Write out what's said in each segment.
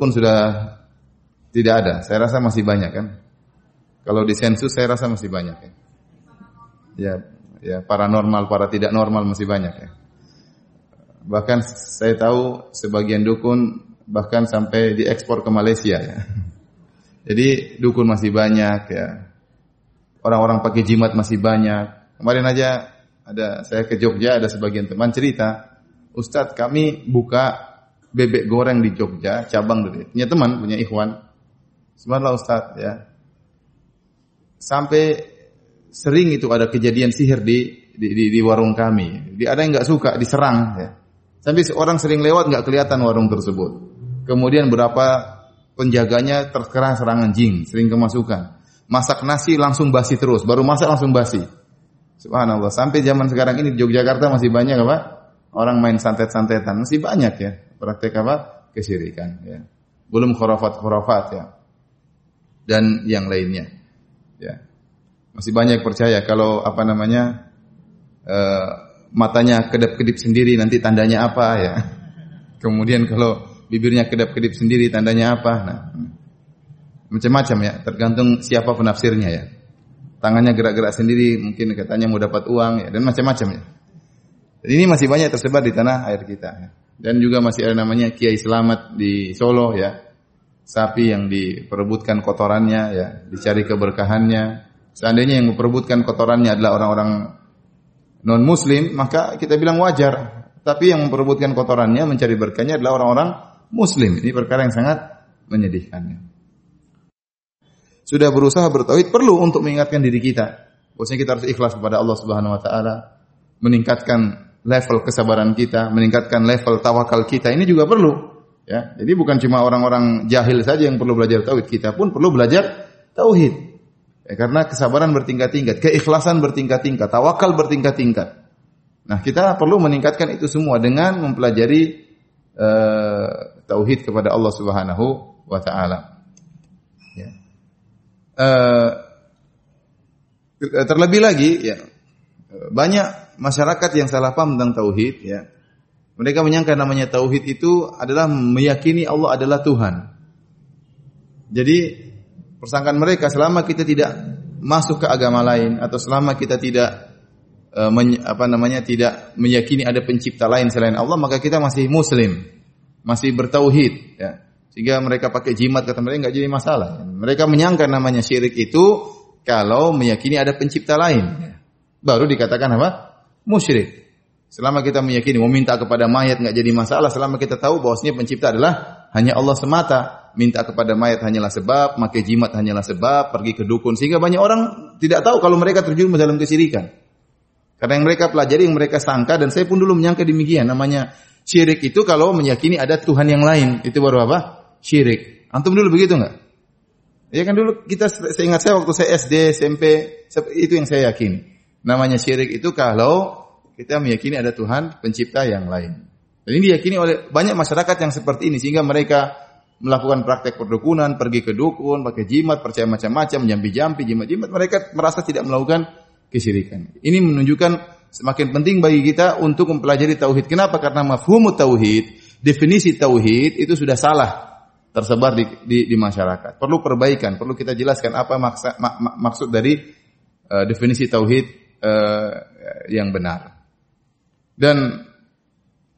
pun sudah tidak ada. Saya rasa masih banyak kan. Kalau di sensus saya rasa masih banyak ya. Ya, ya paranormal, para tidak normal masih banyak ya. Bahkan saya tahu sebagian dukun bahkan sampai diekspor ke Malaysia ya. Jadi dukun masih banyak ya. Orang-orang pakai jimat masih banyak. Kemarin aja ada saya ke Jogja ada sebagian teman cerita, Ustadz kami buka bebek goreng di Jogja, cabang dari punya teman, punya ikhwan. Subhanallah Ustadz ya. Sampai sering itu ada kejadian sihir di di, di, di warung kami. Di ada yang nggak suka diserang ya. Sampai orang sering lewat nggak kelihatan warung tersebut. Kemudian berapa penjaganya terkena serangan jin, sering kemasukan. Masak nasi langsung basi terus, baru masak langsung basi. Subhanallah. Sampai zaman sekarang ini di Yogyakarta masih banyak apa? Orang main santet-santetan, masih banyak ya praktek apa? Kesyirikan ya. Belum khurafat-khurafat ya. Dan yang lainnya. Ya. Masih banyak percaya kalau apa namanya uh, matanya kedap-kedip sendiri nanti tandanya apa ya. Kemudian kalau bibirnya kedap-kedip sendiri tandanya apa? Nah, macam-macam ya, tergantung siapa penafsirnya ya. Tangannya gerak-gerak sendiri, mungkin katanya mau dapat uang ya, dan macam-macam ya. Ini masih banyak tersebar di tanah air kita. Ya dan juga masih ada namanya Kiai Selamat di Solo ya. Sapi yang diperebutkan kotorannya ya, dicari keberkahannya. Seandainya yang memperebutkan kotorannya adalah orang-orang non muslim, maka kita bilang wajar. Tapi yang memperebutkan kotorannya mencari berkahnya adalah orang-orang muslim. Ini perkara yang sangat menyedihkan. Sudah berusaha bertauhid perlu untuk mengingatkan diri kita. Bahwasanya kita harus ikhlas kepada Allah Subhanahu wa taala, meningkatkan level kesabaran kita, meningkatkan level tawakal kita. Ini juga perlu. Ya, jadi bukan cuma orang-orang jahil saja yang perlu belajar tauhid, kita pun perlu belajar tauhid. Ya, karena kesabaran bertingkat-tingkat, keikhlasan bertingkat-tingkat, tawakal bertingkat-tingkat. Nah, kita perlu meningkatkan itu semua dengan mempelajari uh, tauhid kepada Allah Subhanahu wa taala. Ya. Uh, terlebih lagi ya banyak masyarakat yang salah paham tentang tauhid ya. Mereka menyangka namanya tauhid itu adalah meyakini Allah adalah Tuhan. Jadi persangkaan mereka selama kita tidak masuk ke agama lain atau selama kita tidak uh, men, apa namanya tidak meyakini ada pencipta lain selain Allah maka kita masih muslim, masih bertauhid ya. Sehingga mereka pakai jimat kata mereka nggak jadi masalah. Mereka menyangka namanya syirik itu kalau meyakini ada pencipta lain. Ya. Baru dikatakan apa? Musyrik. Selama kita meyakini meminta kepada mayat nggak jadi masalah, selama kita tahu bahwasanya pencipta adalah hanya Allah semata. Minta kepada mayat hanyalah sebab, pakai jimat hanyalah sebab, pergi ke dukun sehingga banyak orang tidak tahu kalau mereka terjun dalam kesyirikan. Karena yang mereka pelajari, yang mereka sangka dan saya pun dulu menyangka demikian. Namanya syirik itu kalau meyakini ada Tuhan yang lain, itu baru apa? Syirik. Antum dulu begitu nggak? Ya kan dulu kita saya ingat saya waktu saya SD, SMP, itu yang saya yakini. Namanya syirik itu kalau kita meyakini ada Tuhan pencipta yang lain. Dan ini diyakini oleh banyak masyarakat yang seperti ini sehingga mereka melakukan praktek perdukunan, pergi ke dukun, pakai jimat, percaya macam-macam, jampi-jampi, jimat-jimat, mereka merasa tidak melakukan kesyirikan. Ini menunjukkan semakin penting bagi kita untuk mempelajari tauhid. Kenapa? Karena mafhum tauhid, definisi tauhid itu sudah salah tersebar di, di, di masyarakat. Perlu perbaikan, perlu kita jelaskan apa maksa, mak, maksud dari uh, definisi tauhid uh, yang benar. Dan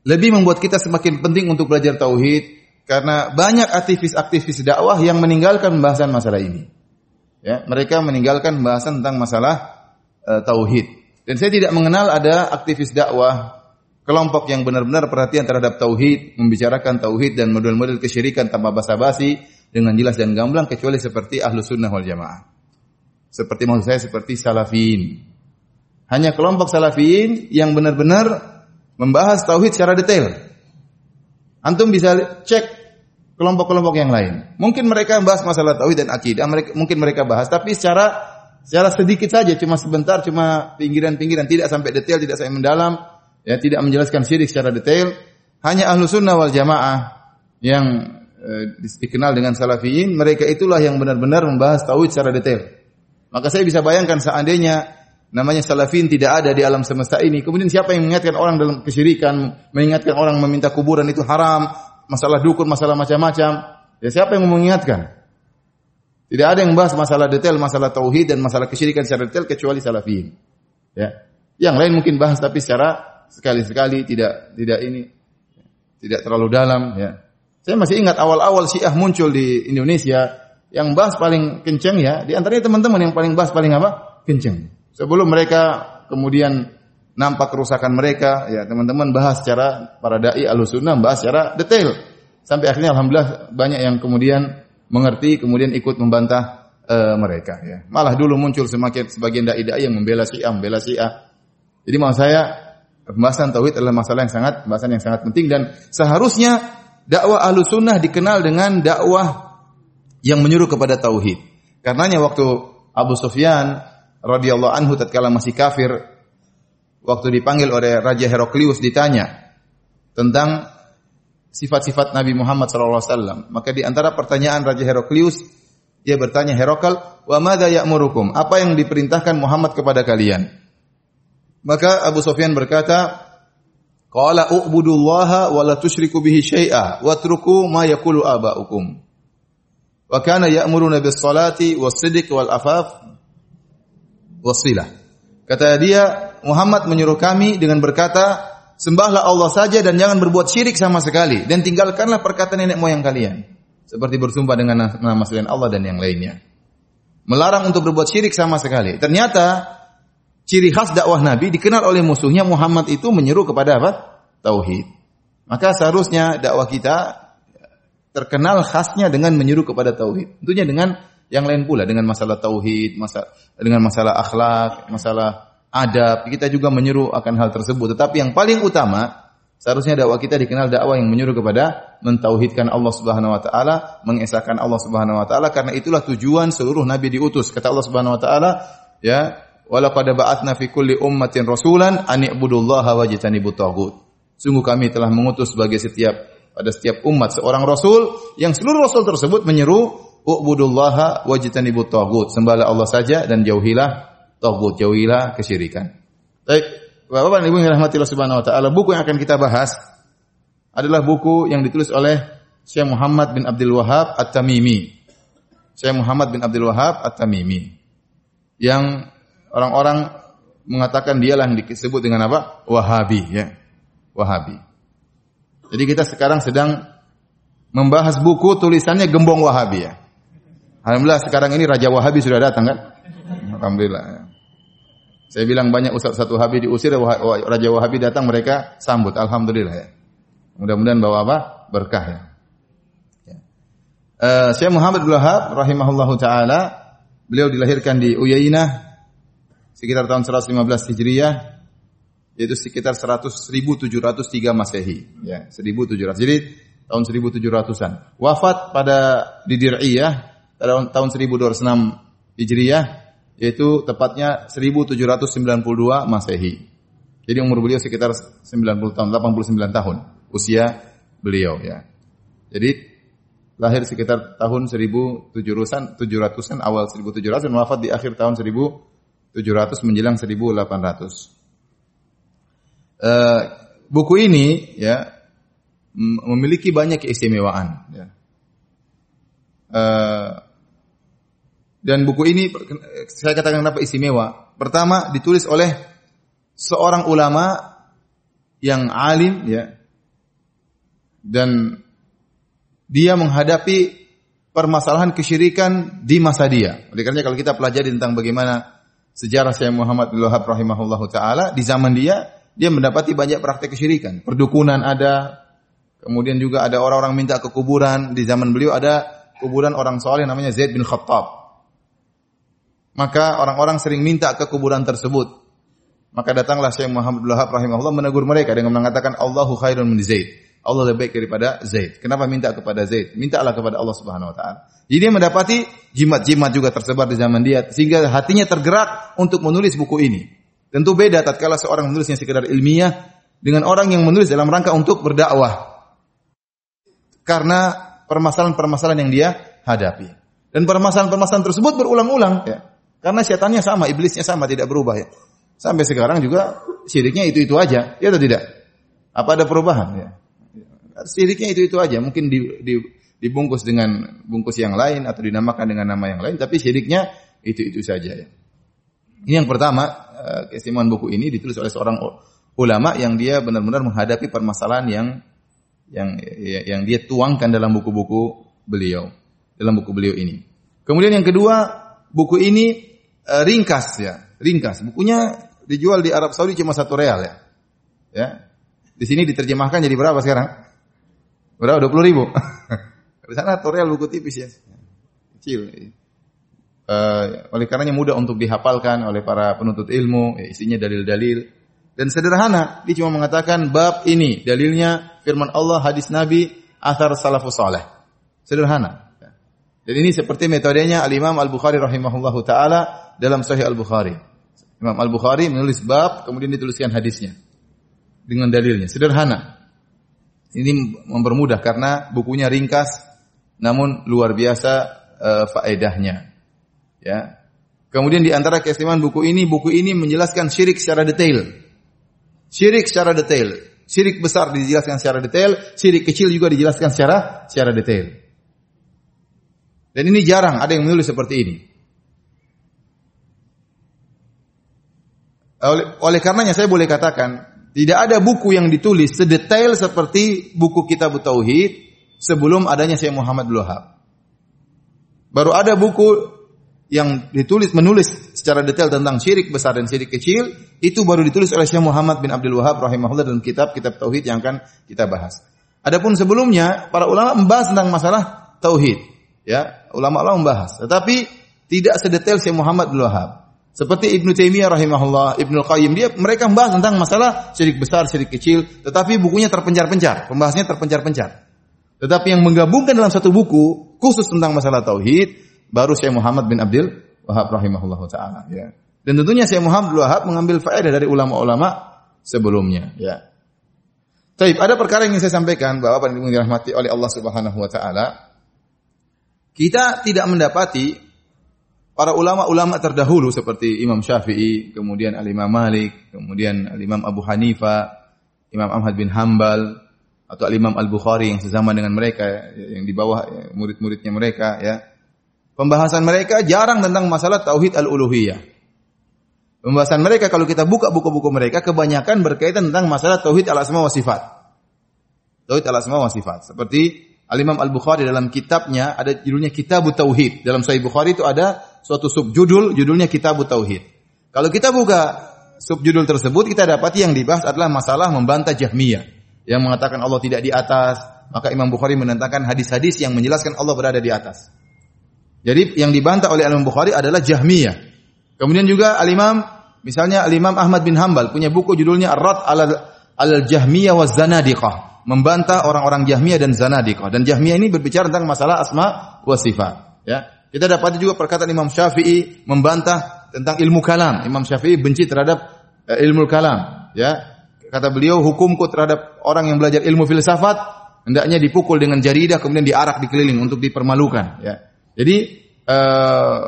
lebih membuat kita semakin penting untuk belajar tauhid karena banyak aktivis-aktivis dakwah yang meninggalkan pembahasan masalah ini. Ya, mereka meninggalkan pembahasan tentang masalah uh, tauhid. Dan saya tidak mengenal ada aktivis dakwah kelompok yang benar-benar perhatian terhadap tauhid, membicarakan tauhid dan model-model kesyirikan tanpa basa-basi dengan jelas dan gamblang kecuali seperti ahlu sunnah wal jamaah. Seperti maksud saya seperti salafin. Hanya kelompok salafin yang benar-benar membahas tauhid secara detail. Antum bisa cek kelompok-kelompok yang lain. Mungkin mereka membahas masalah tauhid dan akidah, mungkin mereka bahas, tapi secara secara sedikit saja, cuma sebentar, cuma pinggiran-pinggiran, tidak sampai detail, tidak sampai mendalam, ya tidak menjelaskan syirik secara detail. Hanya ahlu sunnah wal jamaah yang eh, dikenal dengan salafiyin, mereka itulah yang benar-benar membahas tauhid secara detail. Maka saya bisa bayangkan seandainya namanya salafin tidak ada di alam semesta ini. Kemudian siapa yang mengingatkan orang dalam kesyirikan, mengingatkan orang meminta kuburan itu haram, masalah dukun, masalah macam-macam. Ya siapa yang mengingatkan? Tidak ada yang membahas masalah detail, masalah tauhid dan masalah kesyirikan secara detail kecuali salafiyin. Ya. Yang lain mungkin bahas tapi secara sekali-sekali tidak tidak ini tidak terlalu dalam ya. Saya masih ingat awal-awal Syiah muncul di Indonesia yang bahas paling kenceng ya, di antaranya teman-teman yang paling bahas paling apa? kenceng. Sebelum mereka kemudian nampak kerusakan mereka, ya teman-teman bahas secara para dai Ahlussunnah bahas secara detail. Sampai akhirnya alhamdulillah banyak yang kemudian mengerti kemudian ikut membantah uh, mereka ya. Malah dulu muncul semakin sebagian dai-dai yang membela Syiah, membela Syiah. Jadi maksud saya pembahasan tauhid adalah masalah yang sangat pembahasan yang sangat penting dan seharusnya dakwah ahlu sunnah dikenal dengan dakwah yang menyuruh kepada tauhid. Karenanya waktu Abu Sufyan radhiyallahu anhu tatkala masih kafir waktu dipanggil oleh Raja Heraklius ditanya tentang sifat-sifat Nabi Muhammad SAW. Maka di antara pertanyaan Raja Heraklius, dia bertanya, Herakal, wa madha ya'murukum? Apa yang diperintahkan Muhammad kepada kalian? Maka Abu Sufyan berkata, Qala u'budullaha wa la tusyriku bihi syai'a wa truku ma yakulu aba'ukum. Wa kana ya'muruna bis salati was sidq wal afaf wasilah. Kata dia, Muhammad menyuruh kami dengan berkata, Sembahlah Allah saja dan jangan berbuat syirik sama sekali dan tinggalkanlah perkataan nenek moyang kalian seperti bersumpah dengan nama selain Allah dan yang lainnya. Melarang untuk berbuat syirik sama sekali. Ternyata ciri khas dakwah Nabi dikenal oleh musuhnya Muhammad itu menyeru kepada apa? Tauhid. Maka seharusnya dakwah kita terkenal khasnya dengan menyeru kepada tauhid. Tentunya dengan yang lain pula dengan masalah tauhid, masalah dengan masalah akhlak, masalah adab, kita juga menyeru akan hal tersebut. Tetapi yang paling utama, seharusnya dakwah kita dikenal dakwah yang menyeru kepada mentauhidkan Allah Subhanahu wa taala, mengesahkan Allah Subhanahu wa taala karena itulah tujuan seluruh nabi diutus. Kata Allah Subhanahu wa taala, ya, wala qad ba'atna fi kulli ummatin rasulan an i'budullaha wajtanibut taghut. Sungguh kami telah mengutus sebagai setiap pada setiap umat seorang rasul yang seluruh rasul tersebut menyeru ubudullaha wajtanibut taghut. Sembahlah Allah saja dan jauhilah Togut jauhilah kesyirikan. Baik, Bapak dan Ibu yang rahmatillah subhanahu wa ta'ala, buku yang akan kita bahas adalah buku yang ditulis oleh Syekh Muhammad bin Abdul Wahab At-Tamimi. Syekh Muhammad bin Abdul Wahab At-Tamimi. Yang orang-orang mengatakan dialah yang disebut dengan apa? Wahabi, ya. Wahabi. Jadi kita sekarang sedang membahas buku tulisannya Gembong Wahabi ya. Alhamdulillah sekarang ini Raja Wahabi sudah datang kan? Alhamdulillah. Ya. Saya bilang banyak ustaz satu Wahabi diusir, Raja Wahabi datang mereka sambut. Alhamdulillah ya. Mudah-mudahan bawa apa? Berkah ya. ya. Uh, Syekh Muhammad bin Wahab rahimahullahu taala beliau dilahirkan di Uyainah sekitar tahun 115 Hijriah yaitu sekitar 100 1703 Masehi ya 1700 jadi tahun 1700-an wafat pada di Dir'iyah tahun, tahun 1206 Hijriah yaitu tepatnya 1792 Masehi. Jadi umur beliau sekitar 90 tahun, 89 tahun usia beliau ya. Jadi lahir sekitar tahun 1700-an, 700-an awal 1700 dan wafat di akhir tahun 1700 menjelang 1800. Uh, eh, buku ini ya memiliki banyak keistimewaan ya. Uh, dan buku ini saya katakan kenapa istimewa. Pertama ditulis oleh seorang ulama yang alim ya. Dan dia menghadapi permasalahan kesyirikan di masa dia. Oleh karena kalau kita pelajari tentang bagaimana sejarah Syekh Muhammad bin Wahab rahimahullahu taala di zaman dia dia mendapati banyak praktek kesyirikan. Perdukunan ada, kemudian juga ada orang-orang minta ke kuburan. Di zaman beliau ada kuburan orang soleh namanya Zaid bin Khattab. Maka orang-orang sering minta ke kuburan tersebut. Maka datanglah Syekh Muhammad bin Wahab rahimahullah menegur mereka dengan mengatakan Allahu khairun min Zaid. Allah lebih baik daripada Zaid. Kenapa minta kepada Zaid? Mintalah kepada Allah Subhanahu wa taala. Jadi dia mendapati jimat-jimat juga tersebar di zaman dia sehingga hatinya tergerak untuk menulis buku ini. Tentu beda tatkala seorang menulisnya sekedar ilmiah dengan orang yang menulis dalam rangka untuk berdakwah. Karena permasalahan-permasalahan yang dia hadapi. Dan permasalahan-permasalahan tersebut berulang-ulang ya. Karena setannya sama, iblisnya sama, tidak berubah ya. Sampai sekarang juga syiriknya itu-itu aja, ya atau tidak? Apa ada perubahan ya? Syiriknya itu-itu aja, mungkin di, di, dibungkus dengan bungkus yang lain atau dinamakan dengan nama yang lain, tapi syiriknya itu-itu saja ya. Ini yang pertama, eh, keistimewaan buku ini ditulis oleh seorang ulama yang dia benar-benar menghadapi permasalahan yang yang yang dia tuangkan dalam buku-buku beliau, dalam buku beliau ini. Kemudian yang kedua, buku ini uh, ringkas ya, ringkas. Bukunya dijual di Arab Saudi cuma satu real ya. Ya. Di sini diterjemahkan jadi berapa sekarang? Berapa? Dua puluh ribu. di sana satu real buku tipis ya. Kecil. Uh, oleh karenanya mudah untuk dihafalkan oleh para penuntut ilmu, ya, isinya dalil-dalil dan sederhana. Dia cuma mengatakan bab ini dalilnya firman Allah, hadis Nabi, asar salafus saleh. Sederhana. Dan ini seperti metodenya Al-Imam Al-Bukhari rahimahullahu taala dalam Sahih Al-Bukhari. Imam Al-Bukhari menulis bab kemudian dituliskan hadisnya dengan dalilnya. Sederhana. Ini mempermudah karena bukunya ringkas namun luar biasa uh, faedahnya. Ya. Kemudian di antara keistimewaan buku ini, buku ini menjelaskan syirik secara detail. Syirik secara detail. Syirik besar dijelaskan secara detail, syirik kecil juga dijelaskan secara secara detail. Dan ini jarang ada yang menulis seperti ini. Oleh, oleh karenanya saya boleh katakan, tidak ada buku yang ditulis sedetail seperti buku kitab Tauhid sebelum adanya Syekh Muhammad Wahab. Baru ada buku yang ditulis menulis secara detail tentang syirik besar dan syirik kecil itu baru ditulis oleh Syekh Muhammad bin Abdul Wahab rahimahullah dalam kitab kitab tauhid yang akan kita bahas. Adapun sebelumnya para ulama membahas tentang masalah tauhid. Ya, ulama-ulama membahas. Tetapi tidak sedetail Syekh Muhammad bin Wahab. Seperti Ibnu Taimiyah rahimahullah, Ibnu Qayyim dia mereka membahas tentang masalah syirik besar, syirik kecil, tetapi bukunya terpencar-pencar, pembahasannya terpencar-pencar. Tetapi yang menggabungkan dalam satu buku khusus tentang masalah tauhid baru Syekh Muhammad bin Abdul Wahab rahimahullah taala ya. Dan tentunya Syekh Muhammad bin Wahab mengambil faedah dari ulama-ulama sebelumnya ya. Taib, ada perkara yang ingin saya sampaikan bahwa yang dirahmati oleh Allah Subhanahu wa taala kita tidak mendapati para ulama-ulama terdahulu seperti Imam Syafi'i, kemudian Al-Imam Malik, kemudian Al-Imam Abu Hanifah, Imam Ahmad bin Hambal, atau Al-Imam Al-Bukhari yang sezaman dengan mereka, yang di bawah murid-muridnya mereka, ya. Pembahasan mereka jarang tentang masalah tauhid al-uluhiyah. Pembahasan mereka kalau kita buka buku-buku mereka kebanyakan berkaitan tentang masalah tauhid al-asma wa sifat. Tauhid al-asma wa sifat. Seperti Al-Imam Al-Bukhari dalam kitabnya ada judulnya Kitab Tauhid. Dalam Sahih Bukhari itu ada suatu subjudul judulnya Kitab Tauhid. Kalau kita buka subjudul tersebut kita dapati yang dibahas adalah masalah membantah Jahmiyah yang mengatakan Allah tidak di atas. Maka Imam Bukhari menentangkan hadis-hadis yang menjelaskan Allah berada di atas. Jadi yang dibantah oleh Imam Bukhari adalah Jahmiyah. Kemudian juga Al-Imam misalnya Al-Imam Ahmad bin Hambal punya buku judulnya Ar-Rad al-Jahmiyah wa Zanadiqah membantah orang-orang Jahmiyah dan Zanadiqah. Dan Jahmiyah ini berbicara tentang masalah asma wa sifat. Ya. Kita dapat juga perkataan Imam Syafi'i membantah tentang ilmu kalam. Imam Syafi'i benci terhadap uh, ilmu kalam. Ya. Kata beliau, hukumku terhadap orang yang belajar ilmu filsafat hendaknya dipukul dengan jaridah kemudian diarak dikeliling untuk dipermalukan. Ya. Jadi uh,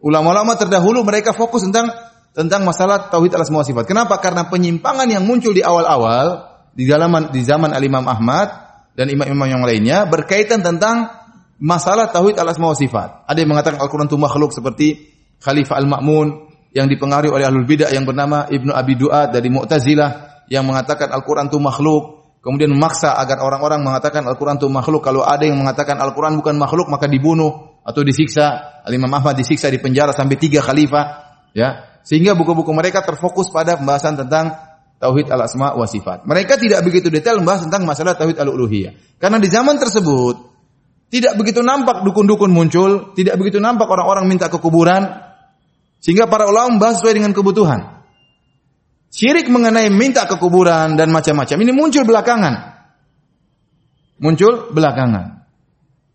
ulama-ulama terdahulu mereka fokus tentang tentang masalah tauhid alas sifat. Kenapa? Karena penyimpangan yang muncul di awal-awal di zaman di zaman Al Imam Ahmad dan imam-imam yang lainnya berkaitan tentang masalah tauhid al asma wa sifat. Ada yang mengatakan Al-Qur'an itu makhluk seperti Khalifah Al-Ma'mun yang dipengaruhi oleh ahlul bidah yang bernama Ibnu Abi Duat dari Mu'tazilah yang mengatakan Al-Qur'an itu makhluk. Kemudian memaksa agar orang-orang mengatakan Al-Qur'an itu makhluk. Kalau ada yang mengatakan Al-Qur'an bukan makhluk maka dibunuh atau disiksa. Al-Imam Ahmad disiksa di penjara sampai tiga khalifah. Ya, sehingga buku-buku mereka terfokus pada pembahasan tentang tauhid al-asma wa sifat. Mereka tidak begitu detail membahas tentang masalah tauhid al-uluhiyah. Karena di zaman tersebut tidak begitu nampak dukun-dukun muncul, tidak begitu nampak orang-orang minta ke kuburan sehingga para ulama membahas sesuai dengan kebutuhan. Syirik mengenai minta ke kuburan dan macam-macam ini muncul belakangan. Muncul belakangan.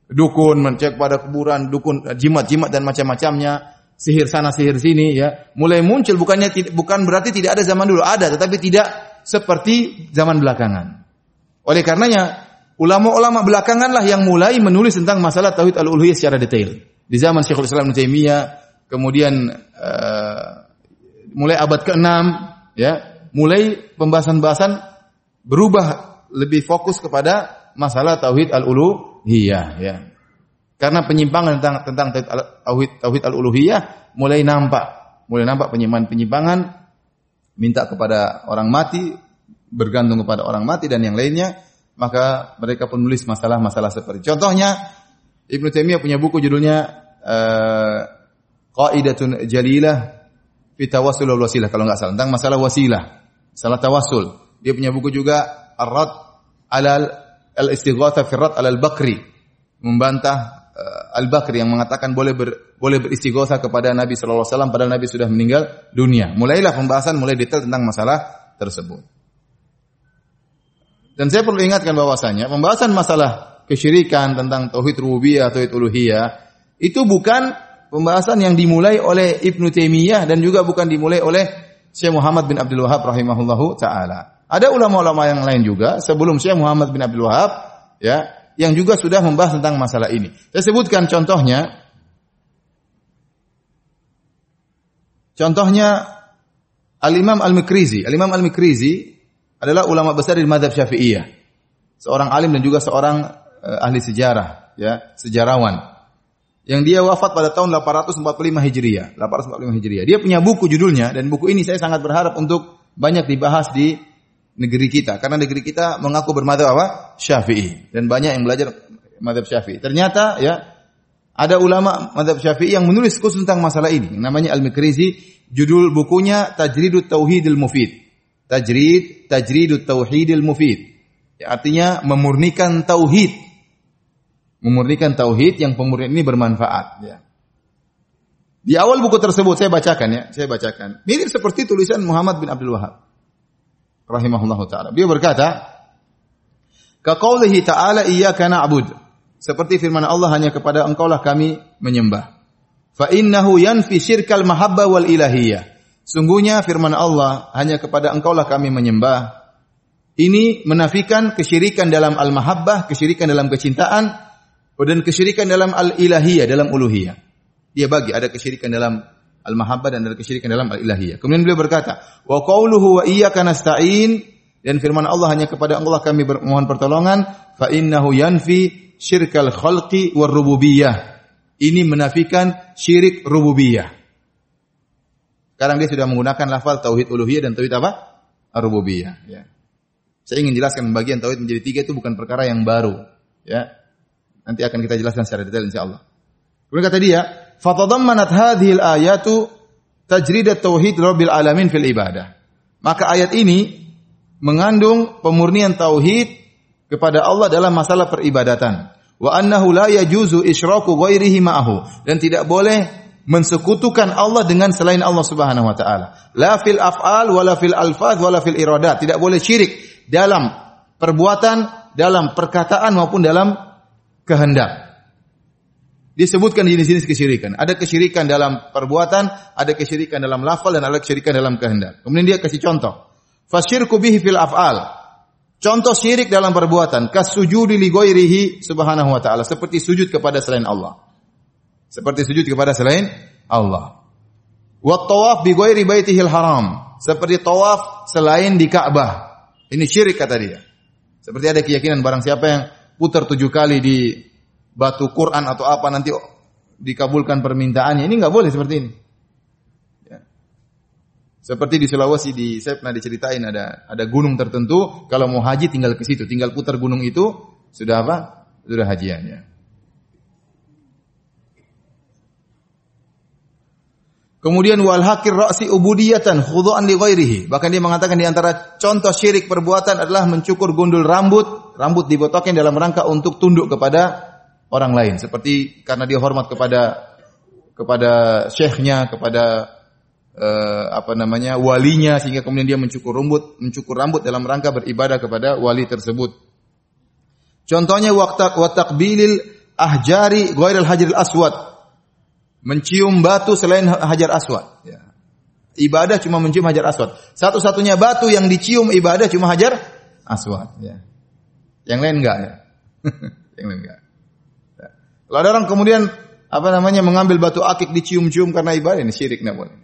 Dukun mencek pada kuburan, dukun jimat-jimat dan macam-macamnya sihir sana sihir sini ya. Mulai muncul bukannya bukan berarti tidak ada zaman dulu. Ada tetapi tidak seperti zaman belakangan. Oleh karenanya ulama-ulama belakangan lah yang mulai menulis tentang masalah tauhid al-uluhiyah secara detail. Di zaman Syekhul Islam Taimiyah kemudian uh, mulai abad ke-6 ya mulai pembahasan-pembahasan berubah lebih fokus kepada masalah tauhid al-ulu al-uluhiyah ya. Karena penyimpangan tentang tentang tauhid tauhid al-uluhiyah mulai nampak, mulai nampak penyimpangan-penyimpangan minta kepada orang mati, bergantung kepada orang mati dan yang lainnya, maka mereka pun menulis masalah-masalah seperti. Contohnya Ibnu Taimiyah punya buku judulnya uh, Qaidatun Jalilah fi Tawassul wal Wasilah kalau nggak salah tentang masalah wasilah, salah tawassul. Dia punya buku juga Ar-Rad alal al-istighatha fi Rad alal Bakri membantah uh, Al-Bakri yang mengatakan boleh ber, boleh beristighosa kepada Nabi sallallahu alaihi wasallam padahal Nabi sudah meninggal dunia. Mulailah pembahasan mulai detail tentang masalah tersebut. Dan saya perlu ingatkan bahwasanya pembahasan masalah kesyirikan tentang tauhid rububiyah, tauhid uluhiyah itu bukan pembahasan yang dimulai oleh Ibnu Taimiyah dan juga bukan dimulai oleh Syekh Muhammad bin Abdul Wahab rahimahullahu taala. Ada ulama-ulama yang lain juga sebelum Syekh Muhammad bin Abdul Wahab ya yang juga sudah membahas tentang masalah ini. Saya sebutkan contohnya Contohnya Al-Imam Al-Mikrizi. Al-Imam Al-Mikrizi adalah ulama besar di madhab syafi'iyah. Seorang alim dan juga seorang uh, ahli sejarah, ya, sejarawan. Yang dia wafat pada tahun 845 Hijriah. 845 Hijriah. Dia punya buku judulnya dan buku ini saya sangat berharap untuk banyak dibahas di negeri kita karena negeri kita mengaku bermadhab apa? Syafi'i dan banyak yang belajar madhab Syafi'i. Ternyata ya ada ulama madhab Syafi'i yang menulis khusus tentang masalah ini. Yang namanya Al-Mikrizi, judul bukunya Tajridut Tauhidil Mufid. Tajrid, tajridut tauhidil mufid. Ya, artinya memurnikan tauhid. Memurnikan tauhid yang pemurnian ini bermanfaat. Ya. Di awal buku tersebut saya bacakan ya, saya bacakan. Mirip seperti tulisan Muhammad bin Abdul Wahab. Rahimahullah ta'ala. Dia berkata, Kaqaulihi ta'ala iyyaka na'bud. Seperti firman Allah hanya kepada engkaulah kami menyembah. Fa innahu yanfi syirkal mahabbah wal ilahiyah. Sungguhnya firman Allah, hanya kepada engkaulah kami menyembah. Ini menafikan kesyirikan dalam al-mahabbah, kesyirikan dalam kecintaan, dan kesyirikan dalam al-ilahiyah, dalam uluhiyah. Dia bagi, ada kesyirikan dalam al-mahabbah dan ada kesyirikan dalam al-ilahiyah. Kemudian beliau berkata, wa qawluhu wa iyyaka nasta'in dan firman Allah hanya kepada Allah kami memohon pertolongan, fa innahu yanfi syirkal khalqi war rububiyah. Ini menafikan syirik rububiyah. Sekarang dia sudah menggunakan lafal tauhid uluhiyah dan tauhid apa? Ar-rububiyah. Ya. Saya ingin jelaskan bagian tauhid menjadi tiga itu bukan perkara yang baru. Ya. Nanti akan kita jelaskan secara detail insya Allah. Kemudian kata dia, "Fatadammanat hadhil ayatu tajridat tauhid rabbil alamin fil ibadah." Maka ayat ini mengandung pemurnian tauhid kepada Allah dalam masalah peribadatan. Wa annahu la yajuzu isyraku ghairihi ma'ahu dan tidak boleh mensekutukan Allah dengan selain Allah Subhanahu wa taala. La fil af'al wala fil alfaz wala fil iradat. Tidak boleh syirik dalam perbuatan, dalam perkataan maupun dalam kehendak. Disebutkan di jenis-jenis kesyirikan. Ada kesyirikan dalam perbuatan, ada kesyirikan dalam lafal dan ada kesyirikan dalam kehendak. Kemudian dia kasih contoh. Fasyirku bihi fil af'al. Contoh syirik dalam perbuatan, kasujudi li ghairihi subhanahu wa ta'ala, seperti sujud kepada selain Allah. Seperti sujud kepada selain Allah. Wa tawaf bi ghairi baitihil haram. Seperti tawaf selain di Ka'bah. Ini syirik kata dia. Seperti ada keyakinan barang siapa yang putar tujuh kali di batu Quran atau apa nanti dikabulkan permintaannya. Ini nggak boleh seperti ini. Ya. Seperti di Sulawesi di saya pernah diceritain ada ada gunung tertentu kalau mau haji tinggal ke situ, tinggal putar gunung itu sudah apa? Sudah hajiannya. Kemudian wal hakir ra'si ubudiyatan khudu'an li ghairihi. Bahkan dia mengatakan di antara contoh syirik perbuatan adalah mencukur gundul rambut, rambut dibotokin dalam rangka untuk tunduk kepada orang lain. Seperti karena dia hormat kepada kepada syekhnya, kepada uh, apa namanya walinya sehingga kemudian dia mencukur rambut, mencukur rambut dalam rangka beribadah kepada wali tersebut. Contohnya waktu watakbilil ahjari ghairil hajaril aswad mencium batu selain hajar aswad. Ya. Ibadah cuma mencium hajar aswad. Satu-satunya batu yang dicium ibadah cuma hajar aswad. Ya. Yang lain enggak ya. yang lain enggak. Kalau ada orang kemudian apa namanya mengambil batu akik dicium-cium karena ibadah ini syirik boleh.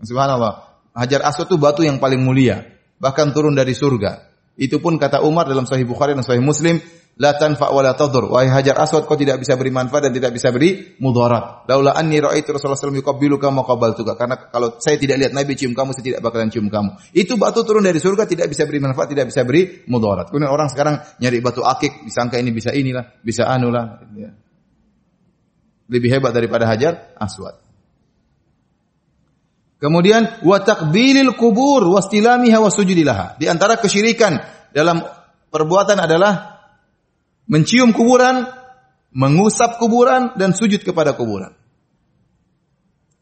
Subhanallah. Hajar aswad itu batu yang paling mulia, bahkan turun dari surga. Itu pun kata Umar dalam Sahih Bukhari dan Sahih Muslim, la tanfa wa la tadur. Wahai Hajar Aswad kau tidak bisa beri manfaat dan tidak bisa beri mudarat. Laula anni ra'aitu Rasulullah sallallahu alaihi wasallam yuqabbiluka ma qabaltuka. Karena kalau saya tidak lihat Nabi cium kamu, saya tidak bakalan cium kamu. Itu batu turun dari surga tidak bisa beri manfaat, tidak bisa beri mudarat. Kemudian orang sekarang nyari batu akik, disangka ini bisa inilah, bisa anulah. Ya. Lebih hebat daripada Hajar Aswad. Kemudian wa takbilil kubur wastilamiha wasujudilaha. Di antara kesyirikan dalam perbuatan adalah mencium kuburan, mengusap kuburan dan sujud kepada kuburan.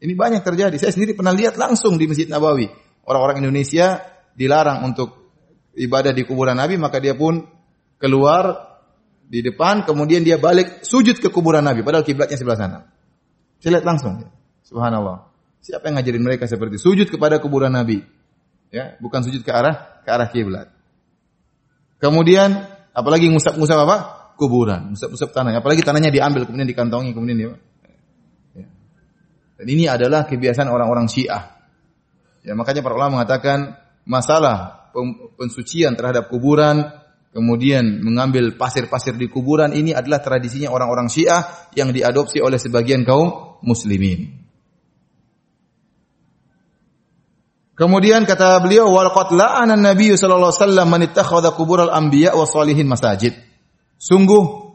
Ini banyak terjadi. Saya sendiri pernah lihat langsung di Masjid Nabawi. Orang-orang Indonesia dilarang untuk ibadah di kuburan Nabi, maka dia pun keluar di depan, kemudian dia balik sujud ke kuburan Nabi, padahal kiblatnya sebelah sana. Saya lihat langsung. Subhanallah. Siapa yang ngajarin mereka seperti sujud kepada kuburan Nabi? Ya, bukan sujud ke arah ke arah kiblat. Kemudian apalagi ngusap-ngusap apa? Kuburan, ngusap-ngusap tanah. Apalagi tanahnya diambil kemudian dikantongi kemudian dia. Ya. Dan ini adalah kebiasaan orang-orang Syiah. Ya, makanya para ulama mengatakan masalah pensucian terhadap kuburan, kemudian mengambil pasir-pasir di kuburan ini adalah tradisinya orang-orang Syiah yang diadopsi oleh sebagian kaum muslimin. Kemudian kata beliau wal qatla'ana Nabi sallallahu alaihi wasallam man ittakhadha qubural anbiya wa salihin masajid. Sungguh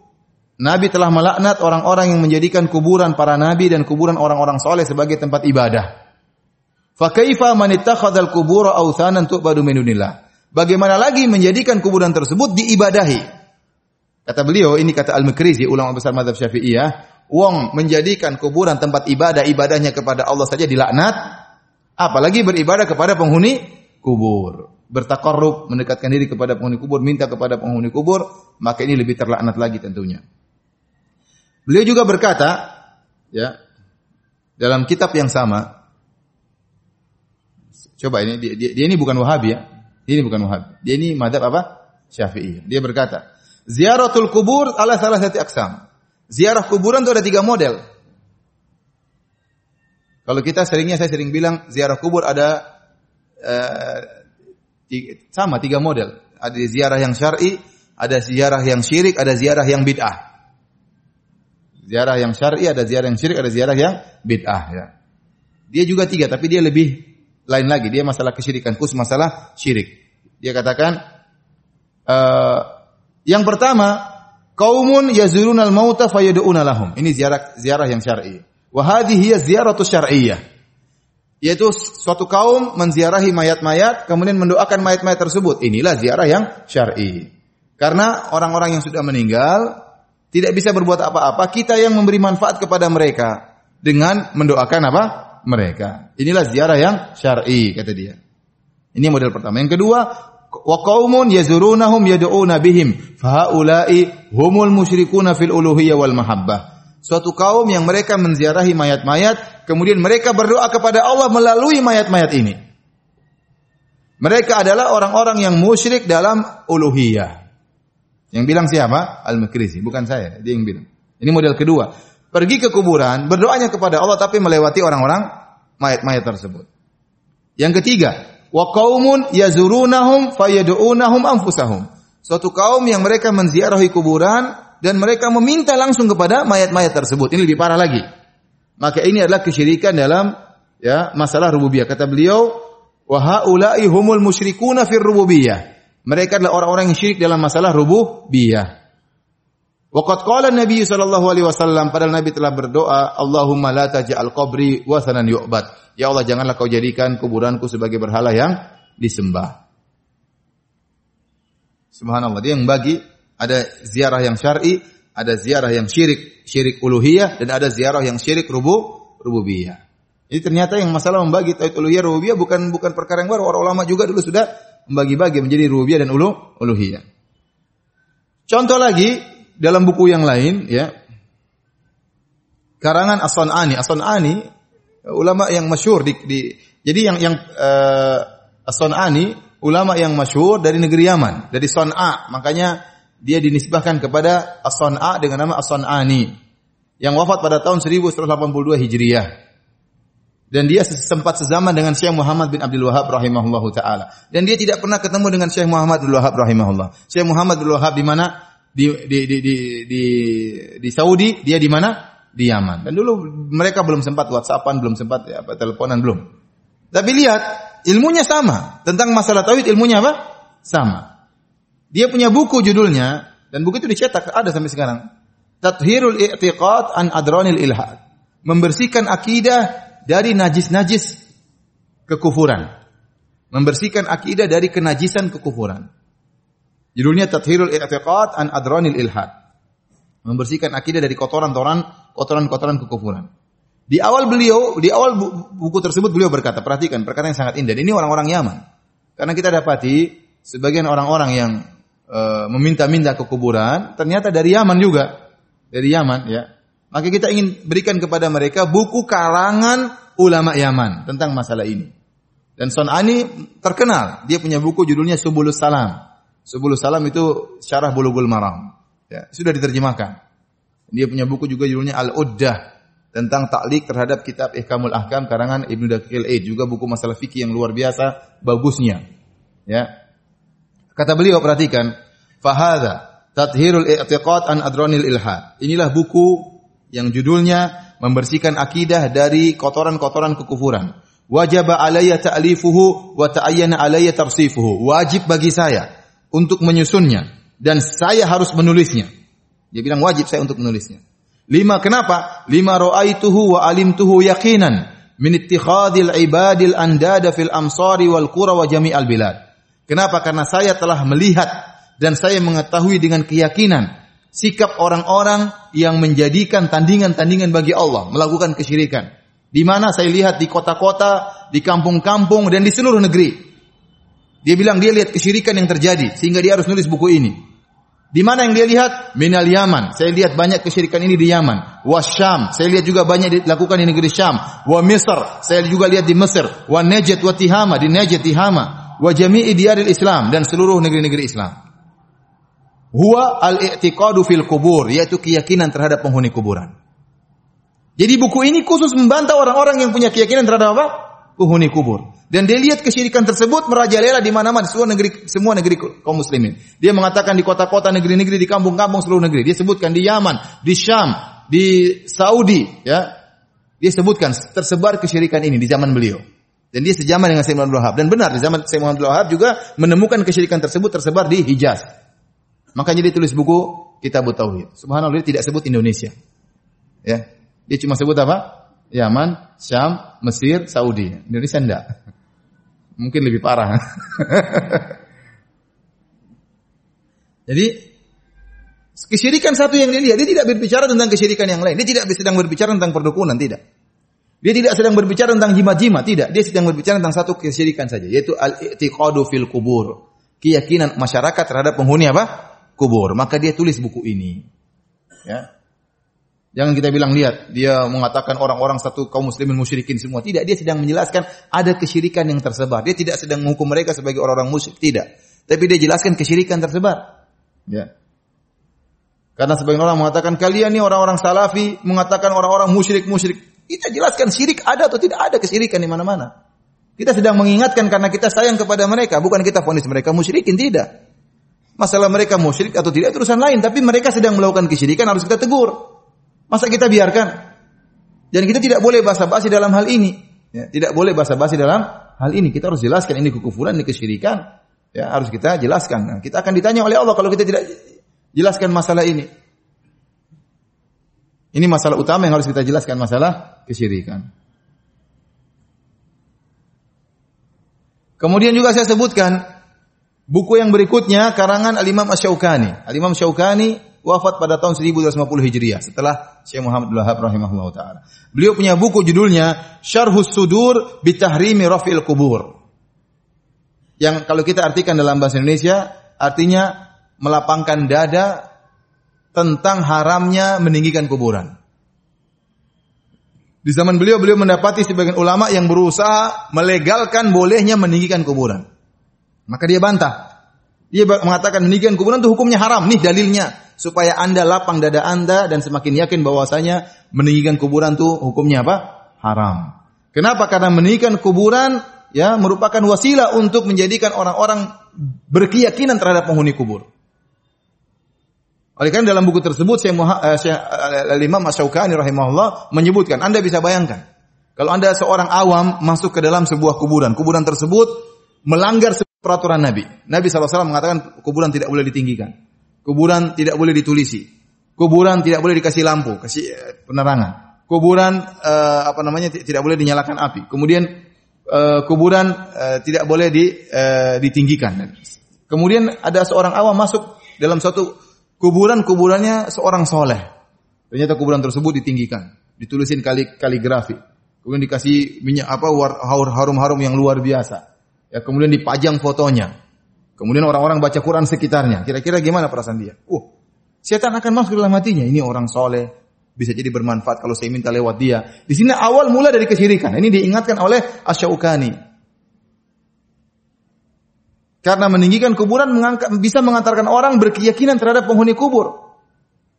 Nabi telah melaknat orang-orang yang menjadikan kuburan para nabi dan kuburan orang-orang soleh sebagai tempat ibadah. Fa kaifa man ittakhadha al-qubura awthanan tu'badu min dunillah. Bagaimana lagi menjadikan kuburan tersebut diibadahi? Kata beliau, ini kata Al-Makrizi, ulama besar mazhab Syafi'iyah, wong menjadikan kuburan tempat ibadah, ibadahnya kepada Allah saja dilaknat, Apalagi beribadah kepada penghuni kubur. Bertakarrub, mendekatkan diri kepada penghuni kubur, minta kepada penghuni kubur, maka ini lebih terlaknat lagi tentunya. Beliau juga berkata, ya, dalam kitab yang sama, coba ini dia, dia, dia ini bukan Wahabi ya, dia ini bukan Wahabi, dia ini madhab apa? Syafi'i. Dia berkata, ziaratul kubur ala salah satu aksam. Ziarah kuburan itu ada tiga model. Kalau kita seringnya saya sering bilang ziarah kubur ada uh, sama tiga model. Ada ziarah yang syar'i, ada ziarah yang syirik, ada ziarah yang bid'ah. Ziarah yang syar'i, ada ziarah yang syirik, ada ziarah yang bid'ah ya. Dia juga tiga tapi dia lebih lain lagi. Dia masalah kesyirikan, khusus masalah syirik. Dia katakan uh, yang pertama kaumun yazurunal mauta fayad'una lahum. Ini ziarah ziarah yang syar'i. Wa hadhihi syar'iyyah. Yaitu suatu kaum menziarahi mayat-mayat kemudian mendoakan mayat-mayat tersebut. Inilah ziarah yang syar'i. Karena orang-orang yang sudah meninggal tidak bisa berbuat apa-apa, kita yang memberi manfaat kepada mereka dengan mendoakan apa? mereka. Inilah ziarah yang syar'i kata dia. Ini model pertama. Yang kedua, wa qaumun yazurunahum yad'una bihim fa haula'i humul musyrikuna fil uluhiyyah wal suatu kaum yang mereka menziarahi mayat-mayat, kemudian mereka berdoa kepada Allah melalui mayat-mayat ini. Mereka adalah orang-orang yang musyrik dalam uluhiyah. Yang bilang siapa? Al-Makrizi, bukan saya, dia yang bilang. Ini model kedua. Pergi ke kuburan, berdoanya kepada Allah tapi melewati orang-orang mayat-mayat tersebut. Yang ketiga, wa qaumun yazurunahum fayad'unahum anfusahum. Suatu kaum yang mereka menziarahi kuburan dan mereka meminta langsung kepada mayat-mayat tersebut. Ini lebih parah lagi. Maka ini adalah kesyirikan dalam ya masalah rububiyah. Kata beliau, wa haula'i humul musyrikuna fir rububiyah. Mereka adalah orang-orang yang syirik dalam masalah rububiyah. Waqad qala Nabi sallallahu alaihi wasallam padahal Nabi telah berdoa, Allahumma la taj'al qabri wasanan yu'bad. Ya Allah, janganlah kau jadikan kuburanku sebagai berhala yang disembah. Subhanallah, dia yang bagi ada ziarah yang syar'i, ada ziarah yang syirik, syirik uluhiyah dan ada ziarah yang syirik rubu rububiyah. Jadi ternyata yang masalah membagi tauhid uluhiyah rububiyah bukan bukan perkara yang baru. Orang ulama juga dulu sudah membagi-bagi menjadi rububiyah dan ulu uluhiyah. Contoh lagi dalam buku yang lain ya. Karangan As-Sun'ani, As-Sun'ani ulama yang masyhur di, di jadi yang yang uh, As-Sun'ani ulama yang masyhur dari negeri Yaman, dari Son'a. Makanya dia dinisbahkan kepada As-San'a dengan nama As-San'ani yang wafat pada tahun 1182 Hijriah. Dan dia sempat sezaman dengan Syekh Muhammad bin Abdul Wahab rahimahullahu taala. Dan dia tidak pernah ketemu dengan Syekh Muhammad bin Wahab rahimahullah. Syekh Muhammad bin Wahab di mana? di di di di di, di Saudi, dia di mana? Di Yaman. Dan dulu mereka belum sempat WhatsAppan, belum sempat ya, apa, teleponan belum. Tapi lihat, ilmunya sama. Tentang masalah tauhid ilmunya apa? Sama. Dia punya buku judulnya dan buku itu dicetak ada sampai sekarang. Tathirul i'tiqad an adranil ilhad. Membersihkan akidah dari najis-najis kekufuran. Membersihkan akidah dari kenajisan kekufuran. Judulnya Tathirul I'tiqad an Adranil Ilhad. Membersihkan akidah dari kotoran-kotoran kotoran-kotoran kekufuran. Di awal beliau, di awal buku tersebut beliau berkata, perhatikan perkataan yang sangat indah. Ini orang-orang Yaman. Karena kita dapati sebagian orang-orang yang e, meminta-minta ke kuburan ternyata dari Yaman juga. Dari Yaman ya. Maka kita ingin berikan kepada mereka buku karangan ulama Yaman tentang masalah ini. Dan Son'ani terkenal, dia punya buku judulnya Subulus Salam. Sebelum salam itu syarah bulughul maram. Ya, sudah diterjemahkan. Dia punya buku juga judulnya Al-Uddah tentang taklik terhadap kitab Ihkamul Ahkam karangan Ibnu Daqiqil Aid, juga buku masalah fikih yang luar biasa bagusnya. Ya. Kata beliau perhatikan, fahada tathhirul i'tiqad an adranil ilhad. Inilah buku yang judulnya membersihkan akidah dari kotoran-kotoran kekufuran. Wajib alayya ta'lifuhu wa ta'ayyana alayya tarsifuhu. Wajib bagi saya untuk menyusunnya dan saya harus menulisnya. Dia bilang wajib saya untuk menulisnya. Lima kenapa? Lima ra'aituhu wa alimtuhu yaqinan min ittikhadil ibadil andada fil amsari wal qura wa jami'al bilad. Kenapa? Karena saya telah melihat dan saya mengetahui dengan keyakinan sikap orang-orang yang menjadikan tandingan-tandingan bagi Allah, melakukan kesyirikan. Di mana saya lihat di kota-kota, di kampung-kampung dan di seluruh negeri. Dia bilang dia lihat kesyirikan yang terjadi sehingga dia harus nulis buku ini. Di mana yang dia lihat? Minal Yaman. Saya lihat banyak kesyirikan ini di Yaman. Syam. Saya lihat juga banyak dilakukan di negeri Syam. Wa Misr. Saya juga lihat di Mesir. Wa Najd wa Tihama. Di Najd Tihama. Wa jami'i diyaril Islam. Dan seluruh negeri-negeri Islam. Huwa al-i'tiqadu fil kubur. Yaitu keyakinan terhadap penghuni kuburan. Jadi buku ini khusus membantah orang-orang yang punya keyakinan terhadap apa? Penghuni kubur. Dan dia lihat kesyirikan tersebut merajalela di mana-mana seluruh negeri semua negeri kaum muslimin. Dia mengatakan di kota-kota, negeri-negeri, di kampung-kampung seluruh negeri. Dia sebutkan di Yaman, di Syam, di Saudi, ya. Dia sebutkan tersebar kesyirikan ini di zaman beliau. Dan dia sejaman dengan Sayyid Muhammad Wahab. Dan benar di zaman Sayyid Muhammad Wahab juga menemukan kesyirikan tersebut tersebar di Hijaz. Makanya dia tulis buku Kitab Tauhid. Subhanallah dia tidak sebut Indonesia. Ya. Dia cuma sebut apa? Yaman, Syam, Mesir, Saudi. Indonesia enggak. Mungkin lebih parah. Jadi kesyirikan satu yang dia lihat, dia tidak berbicara tentang kesyirikan yang lain. Dia tidak sedang berbicara tentang perdukunan, tidak. Dia tidak sedang berbicara tentang jimat-jimat, tidak. Dia sedang berbicara tentang satu kesyirikan saja, yaitu al-i'tiqadu fil kubur. Keyakinan masyarakat terhadap penghuni apa? Kubur. Maka dia tulis buku ini. Ya. Jangan kita bilang lihat dia mengatakan orang-orang satu kaum muslimin musyrikin semua. Tidak, dia sedang menjelaskan ada kesyirikan yang tersebar. Dia tidak sedang menghukum mereka sebagai orang-orang musyrik, tidak. Tapi dia jelaskan kesyirikan tersebar. Ya. Karena sebagian orang mengatakan kalian ini orang-orang salafi mengatakan orang-orang musyrik-musyrik. Kita jelaskan syirik ada atau tidak ada kesyirikan di mana-mana. Kita sedang mengingatkan karena kita sayang kepada mereka, bukan kita fonis mereka musyrikin, tidak. Masalah mereka musyrik atau tidak itu urusan lain, tapi mereka sedang melakukan kesyirikan harus kita tegur. Masa kita biarkan? Dan kita tidak boleh basa-basi dalam hal ini. Ya, tidak boleh basa-basi dalam hal ini. Kita harus jelaskan ini kekufuran, ini kesyirikan. Ya, harus kita jelaskan. Nah, kita akan ditanya oleh Allah kalau kita tidak jelaskan masalah ini. Ini masalah utama yang harus kita jelaskan masalah kesyirikan. Kemudian juga saya sebutkan buku yang berikutnya karangan Al-Imam Asy-Syaukani. Al-Imam Syaukani wafat pada tahun 1250 Hijriah setelah Syekh Muhammad Wahab rahimahullah taala. Beliau punya buku judulnya Syarhus Sudur bi Tahrimi Rafil Kubur. Yang kalau kita artikan dalam bahasa Indonesia artinya melapangkan dada tentang haramnya meninggikan kuburan. Di zaman beliau beliau mendapati sebagian ulama yang berusaha melegalkan bolehnya meninggikan kuburan. Maka dia bantah. Dia mengatakan meninggikan kuburan itu hukumnya haram. Nih dalilnya supaya Anda lapang dada Anda dan semakin yakin bahwasanya meninggikan kuburan itu hukumnya apa? Haram. Kenapa? Karena meninggikan kuburan ya merupakan wasilah untuk menjadikan orang-orang berkeyakinan terhadap penghuni kubur. Oleh karena dalam buku tersebut Syekh uh, Imam Asy-Syaukani rahimahullah menyebutkan Anda bisa bayangkan kalau Anda seorang awam masuk ke dalam sebuah kuburan, kuburan tersebut melanggar peraturan Nabi. Nabi SAW mengatakan kuburan tidak boleh ditinggikan. Kuburan tidak boleh ditulisi. Kuburan tidak boleh dikasih lampu, kasih eh, penerangan. Kuburan uh, apa namanya tidak boleh dinyalakan api. Kemudian uh, kuburan uh, tidak boleh di, ditinggikan. Kemudian ada seorang awam masuk dalam suatu kuburan, kuburannya seorang soleh. Ternyata kuburan tersebut ditinggikan, ditulisin kali kaligrafi. Kemudian dikasih minyak apa harum-harum yang luar biasa. Ya, kemudian dipajang fotonya. Kemudian orang-orang baca Quran sekitarnya. Kira-kira gimana perasaan dia? Uh, setan akan masuk dalam hatinya. Ini orang soleh, bisa jadi bermanfaat kalau saya minta lewat dia. Di sini awal mula dari kesyirikan. Ini diingatkan oleh Asyaukani. Karena meninggikan kuburan mengangkat, bisa mengantarkan orang berkeyakinan terhadap penghuni kubur.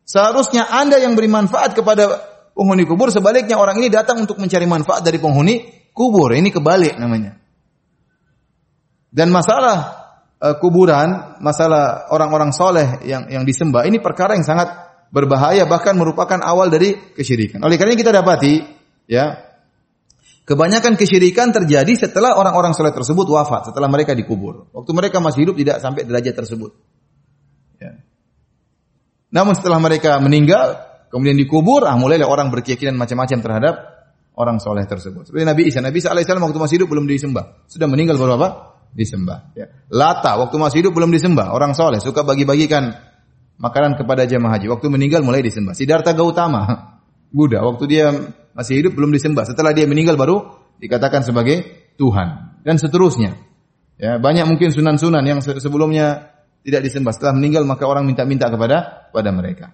Seharusnya Anda yang beri manfaat kepada penghuni kubur, sebaliknya orang ini datang untuk mencari manfaat dari penghuni kubur. Ini kebalik namanya. Dan masalah uh, kuburan, masalah orang-orang soleh yang yang disembah, ini perkara yang sangat berbahaya, bahkan merupakan awal dari kesyirikan. Oleh karena kita dapati, ya, kebanyakan kesyirikan terjadi setelah orang-orang soleh tersebut wafat, setelah mereka dikubur. Waktu mereka masih hidup tidak sampai derajat tersebut. Ya. Namun setelah mereka meninggal, kemudian dikubur, ah mulailah orang berkeyakinan macam-macam terhadap orang soleh tersebut. Seperti Nabi Isa. Nabi Isa alaihissalam waktu masih hidup belum disembah. Sudah meninggal baru apa? disembah. Ya. Lata waktu masih hidup belum disembah. Orang soleh suka bagi-bagikan makanan kepada jemaah haji. Waktu meninggal mulai disembah. Siddhartha Gautama, Buddha, waktu dia masih hidup belum disembah. Setelah dia meninggal baru dikatakan sebagai Tuhan dan seterusnya. Ya, banyak mungkin sunan-sunan yang sebelumnya tidak disembah. Setelah meninggal maka orang minta-minta kepada pada mereka.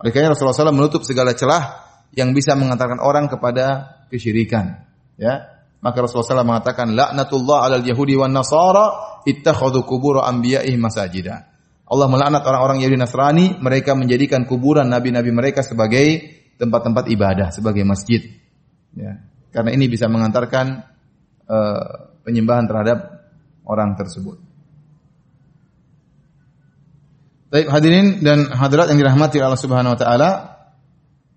Oleh karena Rasulullah SAW menutup segala celah yang bisa mengantarkan orang kepada kesyirikan. Ya, maka Rasulullah SAW mengatakan laknatullah alal yahudi wan nasara ittakhadhu kubur anbiya'ih masajida. Allah melaknat orang-orang Yahudi Nasrani, mereka menjadikan kuburan nabi-nabi mereka sebagai tempat-tempat ibadah, sebagai masjid. Ya. Karena ini bisa mengantarkan uh, penyembahan terhadap orang tersebut. Baik hadirin dan hadirat yang dirahmati Allah Subhanahu wa taala,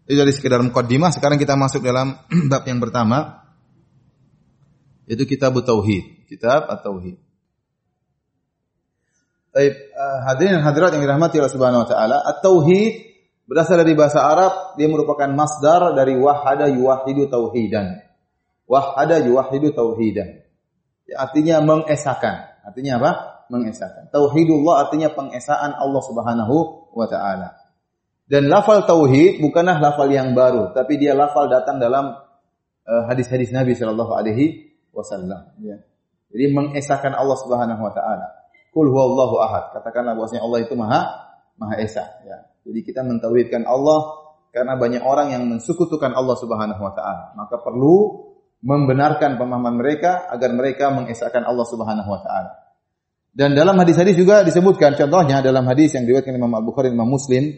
itu dari sekedar mukaddimah, sekarang kita masuk dalam bab yang pertama itu kitab tauhid, kitab at-tauhid. Baik, uh, hadirin dan hadirat yang dirahmati Allah Subhanahu wa taala, at-tauhid berasal dari bahasa Arab, dia merupakan masdar dari wahada yuwahidu tauhidan. Wahada yuwahidu tauhidan. Ya, artinya mengesahkan. Artinya apa? Mengesahkan. Tauhidullah artinya pengesaan Allah Subhanahu wa taala. Dan lafal tauhid bukanlah lafal yang baru, tapi dia lafal datang dalam uh, hadis-hadis Nabi Shallallahu alaihi wasallam ya. Jadi mengesahkan Allah Subhanahu wa taala. Qul huwallahu ahad. Katakanlah bahwasanya Allah itu Maha Maha Esa ya. Jadi kita mentauhidkan Allah karena banyak orang yang mensekutukan Allah Subhanahu wa taala. Maka perlu membenarkan pemahaman mereka agar mereka mengesahkan Allah Subhanahu wa taala. Dan dalam hadis-hadis juga disebutkan contohnya dalam hadis yang diriwayatkan Imam Al-Bukhari dan Imam Muslim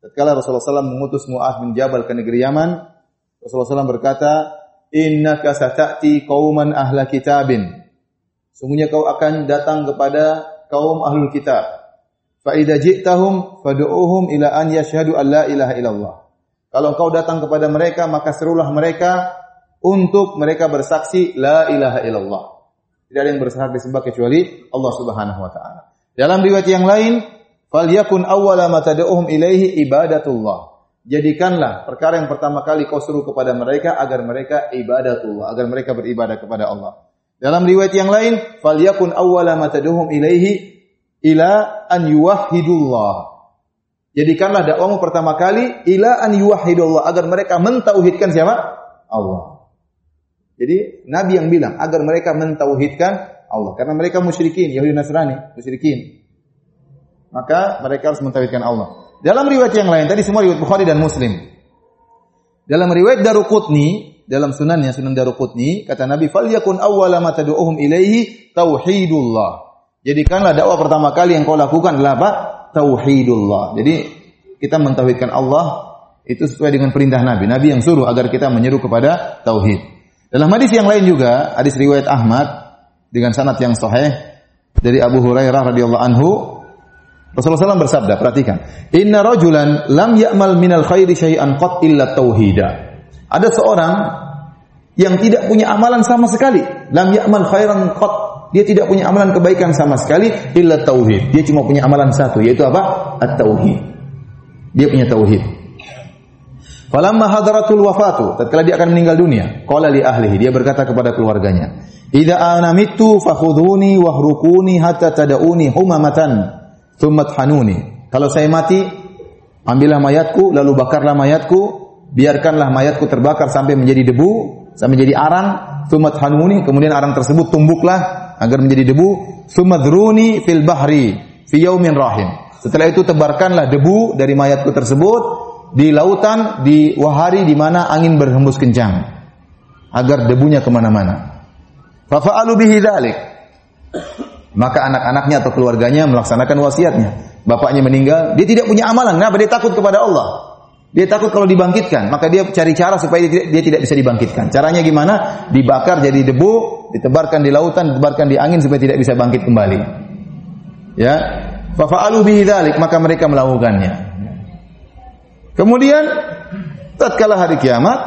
tatkala Rasulullah SAW mengutus Mu'adz bin Jabal ke negeri Yaman Rasulullah SAW berkata innaka sata'ti qauman ahla kitabin. Sungguhnya kau akan datang kepada kaum ahlul kitab. Fa idza ji'tahum fad'uuhum ila an yashhadu an la ilaha illallah. Kalau kau datang kepada mereka maka serulah mereka untuk mereka bersaksi la ilaha illallah. Tidak ada yang bersaksi disembah kecuali Allah Subhanahu wa taala. Dalam riwayat yang lain, falyakun awwala ma tad'uhum ilaihi ibadatullah jadikanlah perkara yang pertama kali kau seru kepada mereka agar mereka ibadatullah, agar mereka beribadah kepada Allah. Dalam riwayat yang lain, falyakun awwala ma tad'uhum ilaihi ila an yuwahhidullah. Jadikanlah dakwamu pertama kali ila an yuwahhidullah agar mereka mentauhidkan siapa? Allah. Jadi Nabi yang bilang agar mereka mentauhidkan Allah karena mereka musyrikin, Yahudi Nasrani, musyrikin. Maka mereka harus mentauhidkan Allah. Dalam riwayat yang lain, tadi semua riwayat Bukhari dan Muslim. Dalam riwayat Daruqutni, dalam sunannya Sunan Daruqutni, kata Nabi, "Falyakun awwala ma tad'uhum ilaihi tauhidullah." Jadikanlah dakwah pertama kali yang kau lakukan adalah apa? Tauhidullah. Jadi kita mentauhidkan Allah itu sesuai dengan perintah Nabi. Nabi yang suruh agar kita menyeru kepada tauhid. Dalam hadis yang lain juga, hadis riwayat Ahmad dengan sanad yang sahih dari Abu Hurairah radhiyallahu anhu Rasulullah SAW bersabda, perhatikan. Inna rajulan lam ya'mal minal khairi syai'an qat illa tauhida. Ada seorang yang tidak punya amalan sama sekali. Lam ya'mal khairan qat. Dia tidak punya amalan kebaikan sama sekali illa tauhid. Dia cuma punya amalan satu yaitu apa? At-tauhid. Dia punya tauhid. Falamma hadaratul wafatu, tatkala dia akan meninggal dunia, qala li ahlihi, dia berkata kepada keluarganya, "Idza ana fakhudhuni wahrukuni hatta humamatan." Hanuni. Kalau saya mati, ambillah mayatku, lalu bakarlah mayatku, biarkanlah mayatku terbakar sampai menjadi debu, sampai menjadi arang, hanuni, kemudian arang tersebut tumbuklah agar menjadi debu, sumadruni fil bahri fi yaumin rahim. Setelah itu tebarkanlah debu dari mayatku tersebut di lautan di wahari di mana angin berhembus kencang agar debunya ke mana-mana. Fafa'alu bihi dzalik. Maka anak-anaknya atau keluarganya melaksanakan wasiatnya. Bapaknya meninggal, dia tidak punya amalan. Kenapa? Dia takut kepada Allah. Dia takut kalau dibangkitkan, maka dia cari cara supaya dia tidak, dia tidak bisa dibangkitkan. Caranya gimana? Dibakar jadi debu, ditebarkan di lautan, ditebarkan di angin supaya tidak bisa bangkit kembali. Ya, bihi dzalik, maka mereka melakukannya. Kemudian tatkala hari kiamat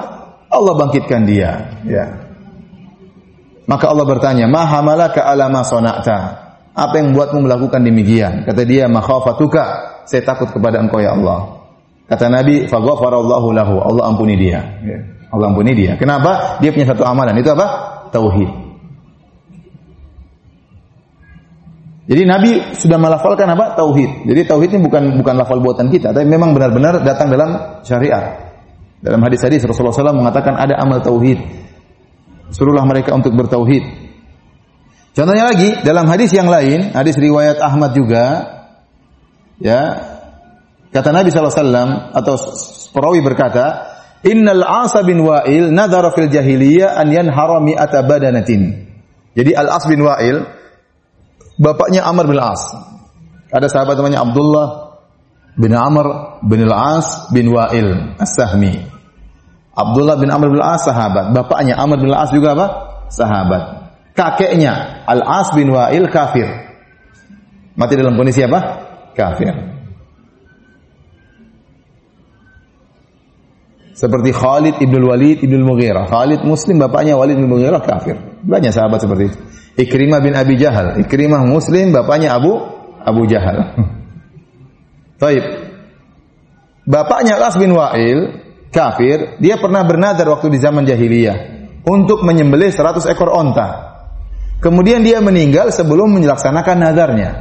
Allah bangkitkan dia, ya. Maka Allah bertanya, "Ma hamalaka ala ma sona'ta?" Apa yang membuatmu melakukan demikian? Kata dia, "Makhafatuka." Saya takut kepada Engkau ya Allah. Kata Nabi, "Faghfarallahu lahu." Allah ampuni dia. Ya. Allah ampuni dia. Kenapa? Dia punya satu amalan. Itu apa? Tauhid. Jadi Nabi sudah melafalkan apa? Tauhid. Jadi tauhid ini bukan bukan lafal buatan kita, tapi memang benar-benar datang dalam syariat. Dalam hadis-hadis Rasulullah SAW mengatakan ada amal tauhid Suruhlah mereka untuk bertauhid. Contohnya lagi dalam hadis yang lain, hadis riwayat Ahmad juga, ya kata Nabi SAW atau perawi berkata, Innal Asa bin Wa'il nadhara fil jahiliyah an yanhara mi'ata badanatin. Jadi Al As bin Wa'il bapaknya Amr bin As. Ada sahabat namanya Abdullah bin Amr bin Al As bin Wa'il As-Sahmi. Abdullah bin Amr bin Al-As sahabat. Bapaknya Amr bin Al-As juga apa? Sahabat. Kakeknya Al-As bin Wa'il kafir. Mati dalam kondisi apa? Kafir. Seperti Khalid ibn Walid ibn Mughirah. Khalid muslim, bapaknya Walid ibn Mughirah kafir. Banyak sahabat seperti itu. Ikrimah bin Abi Jahal. Ikrimah muslim, bapaknya Abu Abu Jahal. Taib. Bapaknya Al-As bin Wa'il kafir, dia pernah bernadar waktu di zaman jahiliyah untuk menyembelih 100 ekor onta. Kemudian dia meninggal sebelum melaksanakan nazarnya.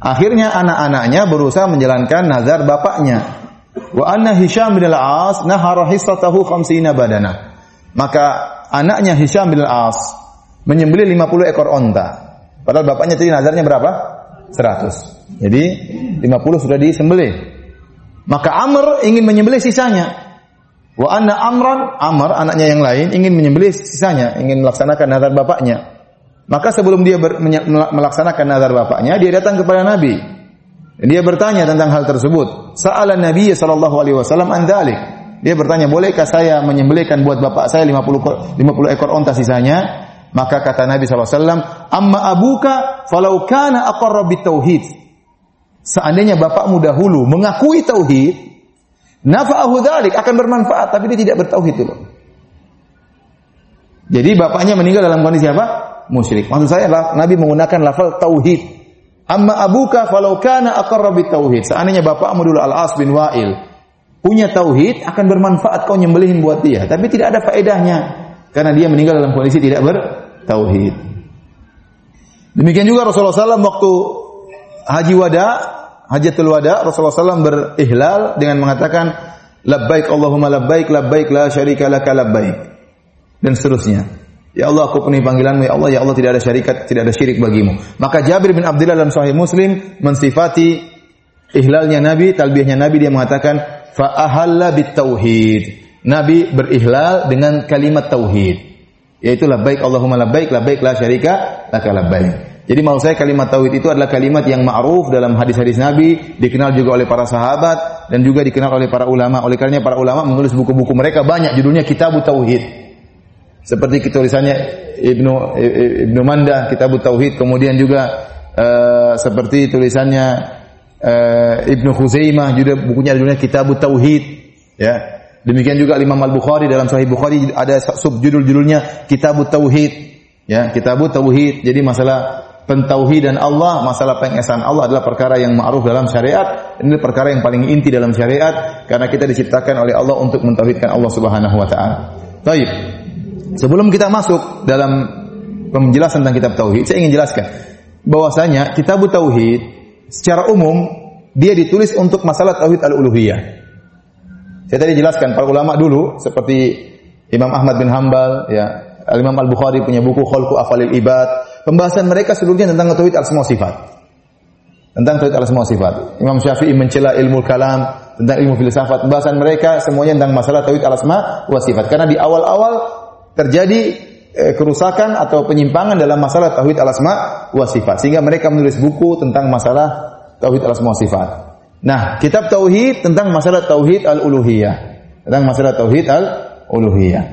Akhirnya anak-anaknya berusaha menjalankan nazar bapaknya. Wa anna Hisham bin al-As nahara hissatahu khamsina badana. Maka anaknya Hisham bin al-As menyembelih 50 ekor onta. Padahal bapaknya tadi nazarnya berapa? 100. Jadi 50 sudah disembelih. Maka Amr ingin menyembelih sisanya. Wa anna Amran, Amr anaknya yang lain ingin menyembelih sisanya, ingin melaksanakan nazar bapaknya. Maka sebelum dia ber, melaksanakan nazar bapaknya, dia datang kepada Nabi. Dia bertanya tentang hal tersebut. Sa'ala Nabi sallallahu alaihi wasallam an dzalik. Dia bertanya, "Bolehkah saya menyembelihkan buat bapak saya 50 50 ekor onta sisanya?" Maka kata Nabi SAW, Amma abuka falau kana aqarra tauhid. Seandainya bapakmu dahulu mengakui tauhid, nafa'ahu dzalik akan bermanfaat, tapi dia tidak bertauhid dulu. Jadi bapaknya meninggal dalam kondisi apa? Musyrik. Maksud saya Nabi menggunakan lafal tauhid. Amma abuka falau kana aqarra tauhid. Seandainya bapakmu dulu Al-As bin Wa'il punya tauhid akan bermanfaat kau nyembelihin buat dia, tapi tidak ada faedahnya karena dia meninggal dalam kondisi tidak bertauhid. Demikian juga Rasulullah SAW waktu haji wada, hajatul wada, Rasulullah SAW berihlal dengan mengatakan labbaik Allahumma labbaik labbaik la syarika laka labbaik dan seterusnya. Ya Allah aku penuhi panggilanmu ya Allah ya Allah tidak ada syarikat tidak ada syirik bagimu. Maka Jabir bin Abdullah dalam Sahih Muslim mensifati ihlalnya Nabi, talbiyahnya Nabi dia mengatakan fa ahalla tauhid. Nabi berihlal dengan kalimat tauhid. Yaitu labbaik Allahumma labbaik labbaik la syarika laka labbaik. Jadi mau saya kalimat tauhid itu adalah kalimat yang ma'ruf dalam hadis-hadis Nabi, dikenal juga oleh para sahabat dan juga dikenal oleh para ulama. Oleh karenanya para ulama menulis buku-buku mereka banyak judulnya Kitab Tauhid. Seperti tulisannya Ibnu Ibnu Mandah Kitab Tauhid, kemudian juga uh, seperti tulisannya uh, Ibnu Khuzaimah juga bukunya judulnya Kitab Tauhid ya. Demikian juga Imam Al-Bukhari dalam Sahih Bukhari ada subjudul judulnya Kitab Tauhid ya, Kitab Tauhid. Jadi masalah pentauhidan Allah, masalah pengesahan Allah adalah perkara yang ma'ruf dalam syariat. Ini perkara yang paling inti dalam syariat karena kita diciptakan oleh Allah untuk mentauhidkan Allah Subhanahu wa taala. Baik. Sebelum kita masuk dalam penjelasan tentang kitab tauhid, saya ingin jelaskan bahwasanya kitab tauhid secara umum dia ditulis untuk masalah tauhid al-uluhiyah. Saya tadi jelaskan para ulama dulu seperti Imam Ahmad bin Hambal, ya, Imam Al-Bukhari punya buku Khalqu Afalil Ibad, Pembahasan mereka seluruhnya tentang tauhid al-asma sifat. Tentang tauhid al-asma sifat. Imam Syafi'i mencela ilmu kalam, tentang ilmu filsafat. Pembahasan mereka semuanya tentang masalah tauhid al-asma wa sifat. Karena di awal-awal terjadi eh, kerusakan atau penyimpangan dalam masalah tauhid al-asma wa sifat. Sehingga mereka menulis buku tentang masalah tauhid al-asma wa sifat. Nah, kitab tauhid tentang masalah tauhid al-uluhiyah. Tentang masalah tauhid al-uluhiyah.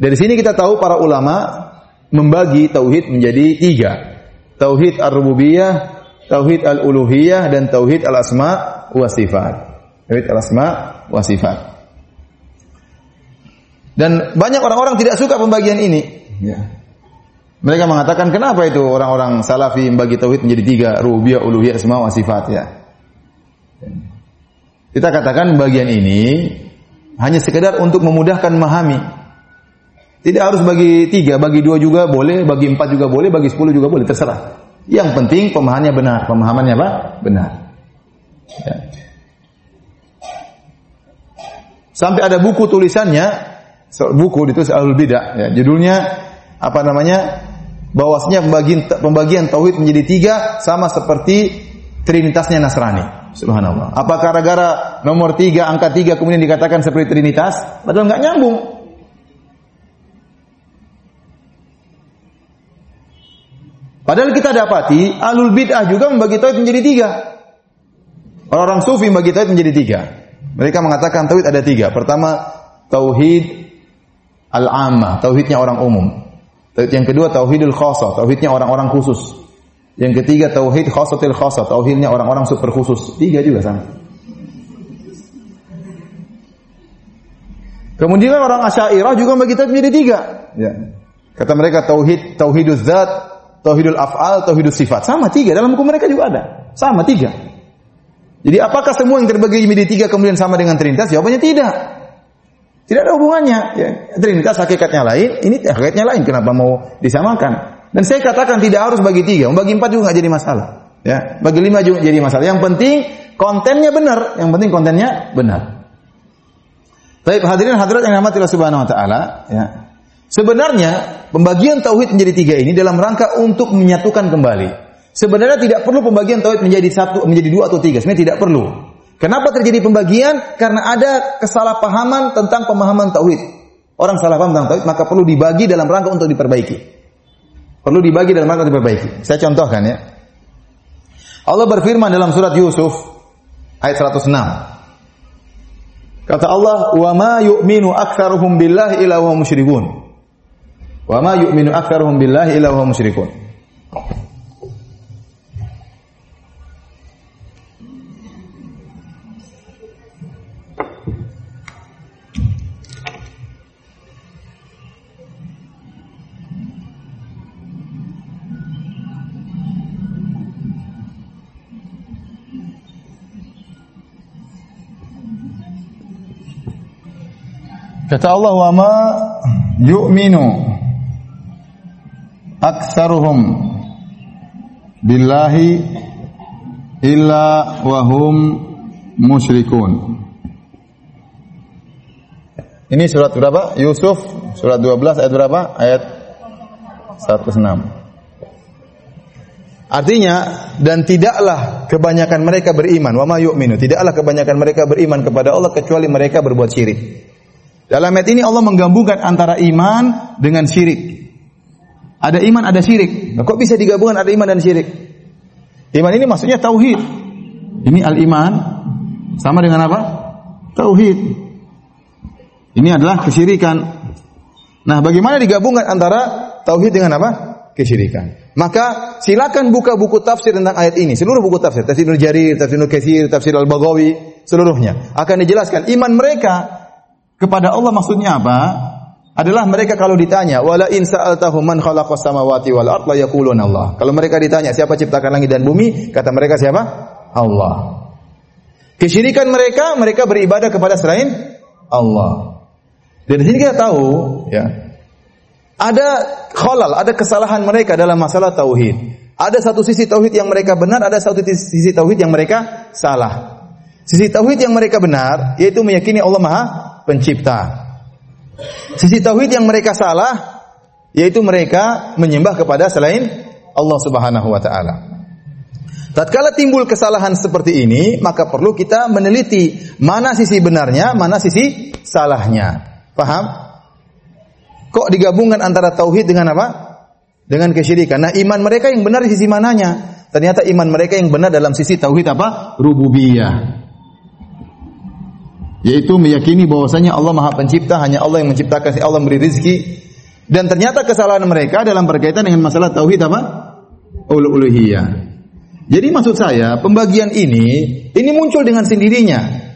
Dari sini kita tahu para ulama membagi tauhid menjadi tiga. Tauhid ar-rububiyah, tauhid al-uluhiyah dan tauhid al-asma wa sifat. Tauhid al-asma wa sifat. Dan banyak orang-orang tidak suka pembagian ini. Ya. Mereka mengatakan kenapa itu orang-orang salafi membagi tauhid menjadi tiga, rububiyah, uluhiyah, asma wa sifat ya. Kita katakan bagian ini hanya sekedar untuk memudahkan memahami tidak harus bagi tiga, bagi dua juga boleh, bagi empat juga boleh, bagi sepuluh juga boleh, terserah. Yang penting pemahamannya benar. Pemahamannya apa? Benar. Ya. Sampai ada buku tulisannya, buku itu Ahlul Bidah, ya, judulnya apa namanya? Bahwasanya pembagian pembagian tauhid menjadi tiga sama seperti trinitasnya Nasrani. Subhanallah. Apakah gara-gara nomor tiga, angka tiga kemudian dikatakan seperti trinitas? Padahal nggak nyambung. Padahal kita dapati alul bid'ah juga membagi tauhid menjadi tiga. Orang-orang sufi membagi tauhid menjadi tiga. Mereka mengatakan tauhid ada tiga. Pertama tauhid al-ammah, tauhidnya orang umum. Tauhid yang kedua tauhidul khasa, tauhidnya orang-orang khusus. Yang ketiga tauhid khasatil khasa, tauhidnya orang-orang super khusus. Tiga juga sama. Kemudian orang Asy'ariyah juga membagi tauhid menjadi tiga. Ya. Kata mereka tauhid tauhiduz zat, tauhidul af'al, tauhidul sifat. Sama tiga. Dalam hukum mereka juga ada. Sama tiga. Jadi apakah semua yang terbagi menjadi tiga kemudian sama dengan Trinitas? Jawabannya tidak. Tidak ada hubungannya. Ya, Trinitas hakikatnya lain, ini hakikatnya lain. Kenapa mau disamakan? Dan saya katakan tidak harus bagi tiga. Bagi empat juga nggak jadi masalah. Ya, bagi lima juga jadi masalah. Yang penting kontennya benar. Yang penting kontennya benar. Tapi hadirin hadirat yang namanya Allah Subhanahu wa taala, ya. Sebenarnya pembagian tauhid menjadi tiga ini dalam rangka untuk menyatukan kembali. Sebenarnya tidak perlu pembagian tauhid menjadi satu, menjadi dua atau tiga. Sebenarnya tidak perlu. Kenapa terjadi pembagian? Karena ada kesalahpahaman tentang pemahaman tauhid. Orang salah paham tentang tauhid maka perlu dibagi dalam rangka untuk diperbaiki. Perlu dibagi dalam rangka untuk diperbaiki. Saya contohkan ya. Allah berfirman dalam surat Yusuf ayat 106. Kata Allah, "Wa ma yu'minu aktsaruhum billahi illa hum musyrikun." Wa ma yu'minu aktsaruhum billahi illa hum musyrikun. Kata Allah wa ma yu'minu aktsaruhum billahi illa wahum musyrikun. Ini surat berapa? Yusuf surat 12 ayat berapa? Ayat 106. Artinya dan tidaklah kebanyakan mereka beriman wa ma yu'minu. Tidaklah kebanyakan mereka beriman kepada Allah kecuali mereka berbuat syirik. Dalam ayat ini Allah menggabungkan antara iman dengan syirik. Ada iman, ada syirik. Nah, kok bisa digabungkan ada iman dan syirik? Iman ini maksudnya tauhid. Ini al-iman sama dengan apa? Tauhid. Ini adalah kesyirikan. Nah, bagaimana digabungkan antara tauhid dengan apa? Kesyirikan. Maka silakan buka buku tafsir tentang ayat ini, seluruh buku tafsir, tafsir Jarir, tafsir Katsir, tafsir Al-Baghawi, seluruhnya akan dijelaskan iman mereka kepada Allah maksudnya apa? Adalah mereka kalau ditanya, wala in sa'altahum man khalaqas samawati wal ard la yaquluna Allah. Kalau mereka ditanya siapa ciptakan langit dan bumi, kata mereka siapa? Allah. Kesyirikan mereka, mereka beribadah kepada selain Allah. Dan di sini kita tahu, ya, ada khalal, ada kesalahan mereka dalam masalah tauhid. Ada satu sisi tauhid yang mereka benar, ada satu sisi tauhid yang mereka salah. Sisi tauhid yang mereka benar yaitu meyakini Allah Maha Pencipta. Sisi tauhid yang mereka salah yaitu mereka menyembah kepada selain Allah Subhanahu wa taala. Tatkala timbul kesalahan seperti ini, maka perlu kita meneliti mana sisi benarnya, mana sisi salahnya. Paham? Kok digabungkan antara tauhid dengan apa? Dengan kesyirikan. Nah, iman mereka yang benar di sisi mananya? Ternyata iman mereka yang benar dalam sisi tauhid apa? Rububiyah. Yaitu meyakini bahwasanya Allah Maha Pencipta, hanya Allah yang menciptakan, Allah memberi rezeki. Dan ternyata kesalahan mereka dalam berkaitan dengan masalah tauhid apa? Uluhiyah. Jadi maksud saya, pembagian ini ini muncul dengan sendirinya.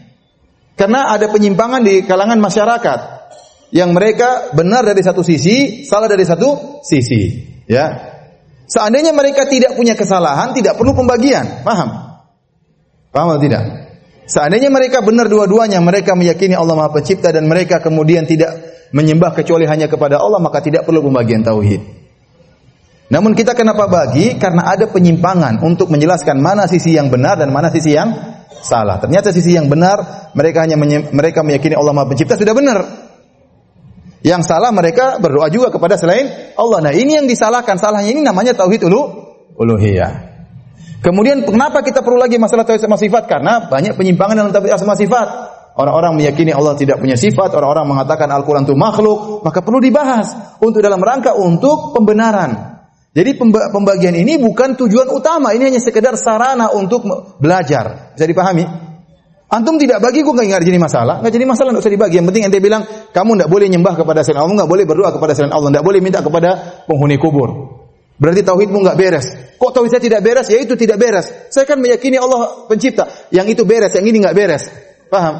Karena ada penyimpangan di kalangan masyarakat yang mereka benar dari satu sisi, salah dari satu sisi, ya. Seandainya mereka tidak punya kesalahan, tidak perlu pembagian. Paham? Paham atau tidak? Seandainya mereka benar dua-duanya, mereka meyakini Allah Maha Pencipta dan mereka kemudian tidak menyembah kecuali hanya kepada Allah, maka tidak perlu pembagian tauhid. Namun kita kenapa bagi? Karena ada penyimpangan untuk menjelaskan mana sisi yang benar dan mana sisi yang salah. Ternyata sisi yang benar mereka hanya mereka meyakini Allah Maha Pencipta sudah benar. Yang salah mereka berdoa juga kepada selain Allah. Nah, ini yang disalahkan. Salahnya ini namanya tauhid ulu uluhiyah. Kemudian kenapa kita perlu lagi masalah tauhid sama sifat? Karena banyak penyimpangan dalam tauhid sama sifat. Orang-orang meyakini Allah tidak punya sifat, orang-orang mengatakan Al-Quran itu makhluk, maka perlu dibahas untuk dalam rangka untuk pembenaran. Jadi pembagian ini bukan tujuan utama, ini hanya sekedar sarana untuk belajar. Bisa dipahami? Antum tidak bagi, gue nggak jadi masalah, nggak jadi masalah, nggak usah dibagi. Yang penting ente bilang kamu nggak boleh nyembah kepada selain Allah, nggak boleh berdoa kepada selain Allah, nggak boleh minta kepada penghuni kubur. Berarti tauhidmu nggak beres. Kok tauhid saya tidak beres? Ya itu tidak beres. Saya kan meyakini Allah pencipta. Yang itu beres, yang ini nggak beres. Paham?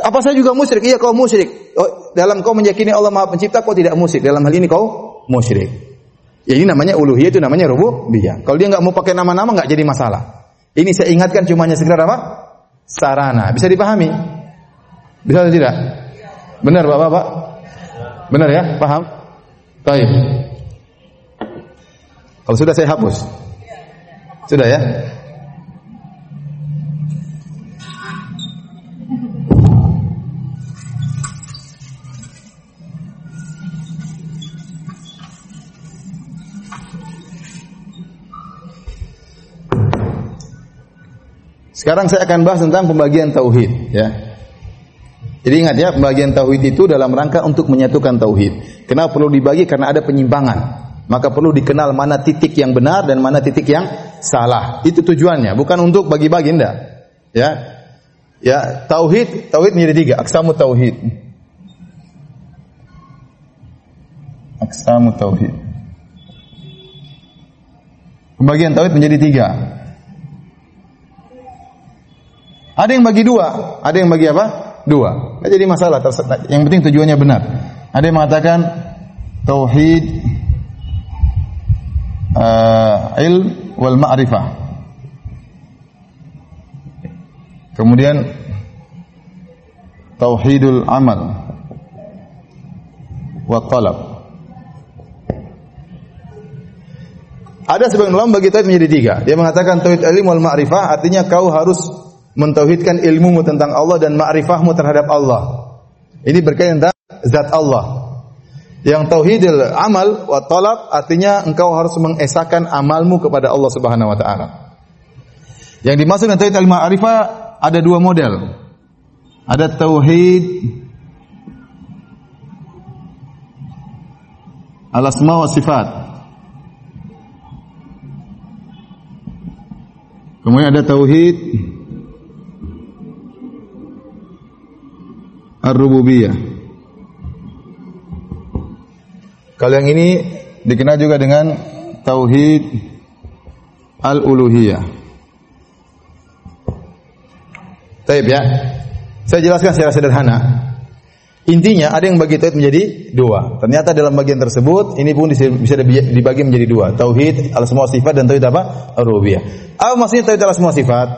Apa saya juga musyrik? Iya kau musyrik. Oh, dalam kau meyakini Allah Maha Pencipta, kau tidak musyrik. Dalam hal ini kau musyrik. Ya ini namanya uluhiyah itu namanya rububiyah. Kalau dia nggak mau pakai nama-nama nggak jadi masalah. Ini saya ingatkan cuma hanya sekedar apa? Sarana. Bisa dipahami? Bisa atau tidak? Benar Bapak-bapak? Benar ya? Paham? Baik. Kalau sudah saya hapus. Sudah ya? Sekarang saya akan bahas tentang pembagian tauhid, ya. Jadi ingat ya, pembagian tauhid itu dalam rangka untuk menyatukan tauhid. Kenapa perlu dibagi? Karena ada penyimpangan. Maka perlu dikenal mana titik yang benar dan mana titik yang salah. Itu tujuannya, bukan untuk bagi-bagi enggak. Ya. Ya, tauhid, tauhid menjadi tiga, aksamu tauhid. Aksamu tauhid. Pembagian tauhid menjadi tiga. Ada yang bagi dua, ada yang bagi apa? Dua. Jadi masalah. Yang penting tujuannya benar. Ada yang mengatakan tauhid uh, ilm wal ma'rifah. Kemudian tauhidul amal wa talab. Ada sebagian ulama bagi tauhid menjadi tiga. Dia mengatakan tauhid ilmu wal ma'rifah artinya kau harus mentauhidkan ilmumu tentang Allah dan ma'rifahmu terhadap Allah. Ini berkaitan tentang zat Allah. Yang tauhidul amal wa talab artinya engkau harus mengesahkan amalmu kepada Allah Subhanahu wa taala. Yang dimaksud dengan tauhid al-ma'rifah ada dua model. Ada tauhid al-asma wa sifat. Kemudian ada tauhid ar-rububiyah. Kalau yang ini dikenal juga dengan tauhid al-uluhiyah. Taib ya. Saya jelaskan secara sederhana. Intinya ada yang bagi tauhid menjadi dua. Ternyata dalam bagian tersebut ini pun bisa dibagi menjadi dua. Tauhid al semua sifat dan tauhid apa? Rububiyah. Apa maksudnya tauhid al semua sifat?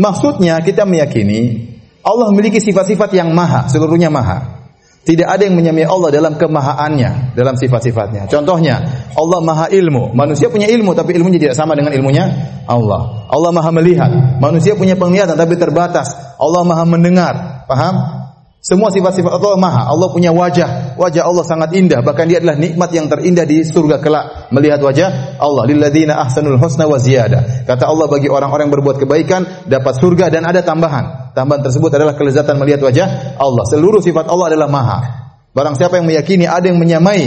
Maksudnya kita meyakini Allah memiliki sifat-sifat yang maha, seluruhnya maha. Tidak ada yang menyamai Allah dalam kemahaannya, dalam sifat-sifatnya. Contohnya, Allah maha ilmu. Manusia punya ilmu, tapi ilmunya tidak sama dengan ilmunya Allah. Allah maha melihat. Manusia punya penglihatan, tapi terbatas. Allah maha mendengar. Paham? Semua sifat-sifat Allah maha. Allah punya wajah. Wajah Allah sangat indah. Bahkan dia adalah nikmat yang terindah di surga kelak. Melihat wajah Allah. Lilladzina ahsanul husna wa ziyada. Kata Allah bagi orang-orang yang berbuat kebaikan. Dapat surga dan ada tambahan. Tambahan tersebut adalah kelezatan melihat wajah Allah. Seluruh sifat Allah adalah maha. Barang siapa yang meyakini ada yang menyamai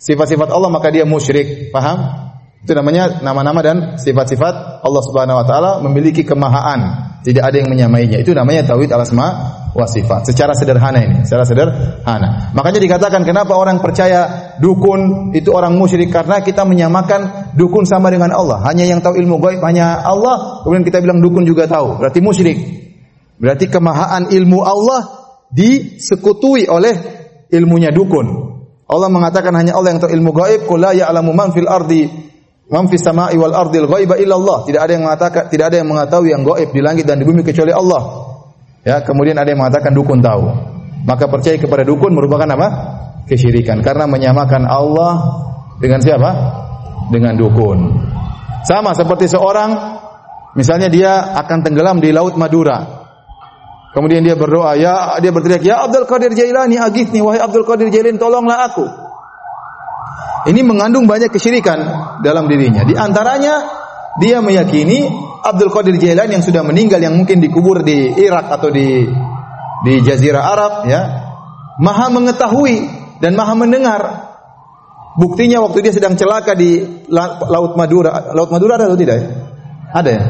sifat-sifat Allah maka dia musyrik. Paham? Itu namanya nama-nama dan sifat-sifat Allah Subhanahu wa taala memiliki kemahaan. Tidak ada yang menyamainya. Itu namanya tauhid al-asma wa sifat. Secara sederhana ini, secara sederhana. Makanya dikatakan kenapa orang percaya dukun itu orang musyrik karena kita menyamakan dukun sama dengan Allah. Hanya yang tahu ilmu gaib hanya Allah, kemudian kita bilang dukun juga tahu. Berarti musyrik. Berarti kemahaan ilmu Allah disekutui oleh ilmunya dukun. Allah mengatakan hanya Allah yang tahu ilmu gaib, qul la ya'lamu man fil ardi Man fis sama'i wal ardil ghaiba illa Allah. Tidak ada yang mengatakan tidak ada yang mengetahui yang gaib di langit dan di bumi kecuali Allah. Ya, kemudian ada yang mengatakan dukun tahu. Maka percaya kepada dukun merupakan apa? Kesyirikan karena menyamakan Allah dengan siapa? Dengan dukun. Sama seperti seorang misalnya dia akan tenggelam di laut Madura. Kemudian dia berdoa, ya dia berteriak, "Ya Abdul Qadir Jailani, agithni wahai Abdul Qadir Jailani, tolonglah aku." Ini mengandung banyak kesyirikan dalam dirinya. Di antaranya dia meyakini Abdul Qadir Jailani yang sudah meninggal yang mungkin dikubur di Irak atau di di Jazirah Arab ya, maha mengetahui dan maha mendengar. Buktinya waktu dia sedang celaka di Laut Madura. Laut Madura ada atau tidak? Ada ya?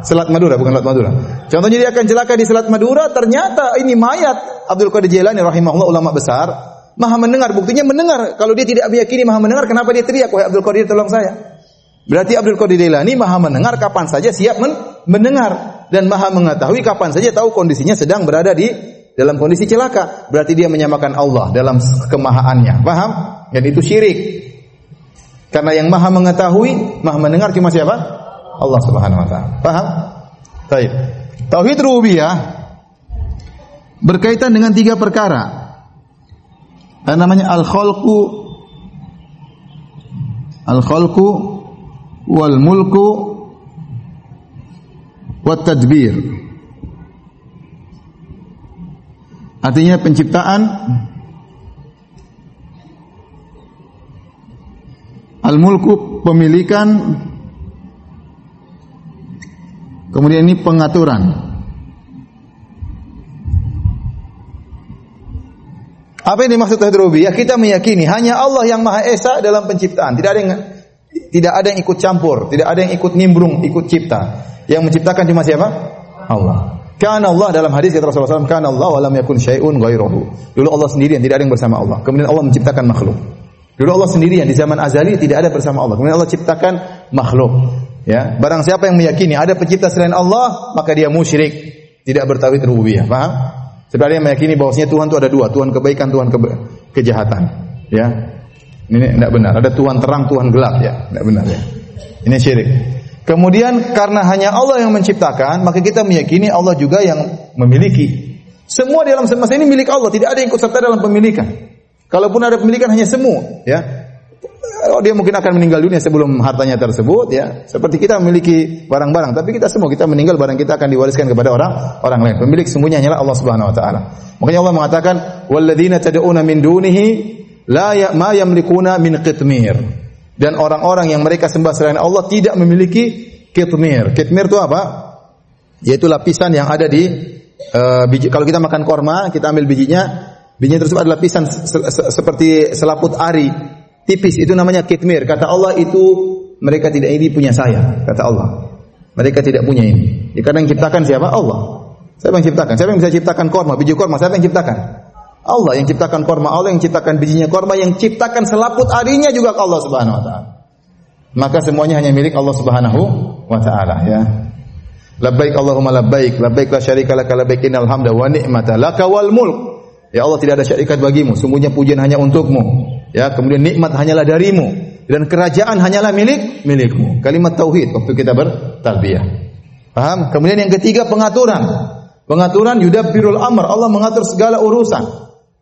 Selat Madura bukan Laut Madura. Contohnya dia akan celaka di Selat Madura, ternyata ini mayat Abdul Qadir Jailani rahimahullah ulama besar Maha mendengar, buktinya mendengar. Kalau dia tidak meyakini Maha mendengar, kenapa dia teriak, "Wahai Abdul Qadir, tolong saya." Berarti Abdul Qadir Jailani Maha mendengar kapan saja siap men mendengar dan Maha mengetahui kapan saja tahu kondisinya sedang berada di dalam kondisi celaka. Berarti dia menyamakan Allah dalam kemahaannya. Paham? Dan itu syirik. Karena yang Maha mengetahui, Maha mendengar cuma siapa? Allah Subhanahu wa taala. Paham? Baik. Tauhid rububiyah berkaitan dengan tiga perkara. Ada namanya al-khalqu al-khalqu wal mulku wat tadbir. Artinya penciptaan al-mulku pemilikan kemudian ini pengaturan Apa yang dimaksud tauhid rububiyah? Kita meyakini hanya Allah yang Maha Esa dalam penciptaan. Tidak ada yang tidak ada yang ikut campur, tidak ada yang ikut nimbrung, ikut cipta. Yang menciptakan cuma siapa? Allah. Karena Allah dalam hadis kata Rasulullah SAW, karena Allah walam yakun syai'un ghairuhu. Dulu Allah sendirian, tidak ada yang bersama Allah. Kemudian Allah menciptakan makhluk. Dulu Allah sendirian di zaman azali tidak ada bersama Allah. Kemudian Allah ciptakan makhluk. Ya, barang siapa yang meyakini ada pencipta selain Allah, maka dia musyrik, tidak bertauhid rububiyah. Paham? Sebenarnya meyakini bahwasanya Tuhan itu ada dua, Tuhan kebaikan, Tuhan ke kejahatan. Ya. Ini tidak benar. Ada Tuhan terang, Tuhan gelap ya. Tidak benar ya. Ini syirik. Kemudian karena hanya Allah yang menciptakan, maka kita meyakini Allah juga yang memiliki. Semua di alam semesta ini milik Allah, tidak ada yang ikut serta dalam pemilikan. Kalaupun ada pemilikan hanya semu, ya. Oh, dia mungkin akan meninggal dunia sebelum hartanya tersebut ya. Seperti kita memiliki barang-barang, tapi kita semua kita meninggal barang kita akan diwariskan kepada orang orang lain. Pemilik semuanya hanyalah Allah Subhanahu wa taala. Makanya Allah mengatakan walladzina tad'una min dunihi la ya ma yamlikuna min qitmir. Dan orang-orang yang mereka sembah selain Allah tidak memiliki kitmir. Kitmir itu apa? Yaitu lapisan yang ada di uh, biji. Kalau kita makan korma, kita ambil bijinya, bijinya tersebut adalah lapisan se se seperti selaput ari tipis itu namanya kitmir. Kata Allah itu mereka tidak ini punya saya, kata Allah. Mereka tidak punya ini. Ya, karena yang ciptakan siapa? Allah. Siapa yang ciptakan? Siapa yang bisa ciptakan korma, biji korma? Siapa yang ciptakan? Allah yang ciptakan korma, Allah yang ciptakan bijinya korma, yang ciptakan selaput arinya juga Allah Subhanahu wa taala. Maka semuanya hanya milik Allah Subhanahu wa taala ya. Labbaik Allahumma labbaik, labbaik la syarika laka labbaik innal hamda wa ni'mata laka wal mulk. Ya Allah tidak ada syarikat bagimu, sungguhnya pujian hanya untukmu. Ya, kemudian nikmat hanyalah darimu dan kerajaan hanyalah milik milikmu. Kalimat tauhid waktu kita bertalbiyah. Paham? Kemudian yang ketiga pengaturan. Pengaturan yudabbirul amr, Allah mengatur segala urusan.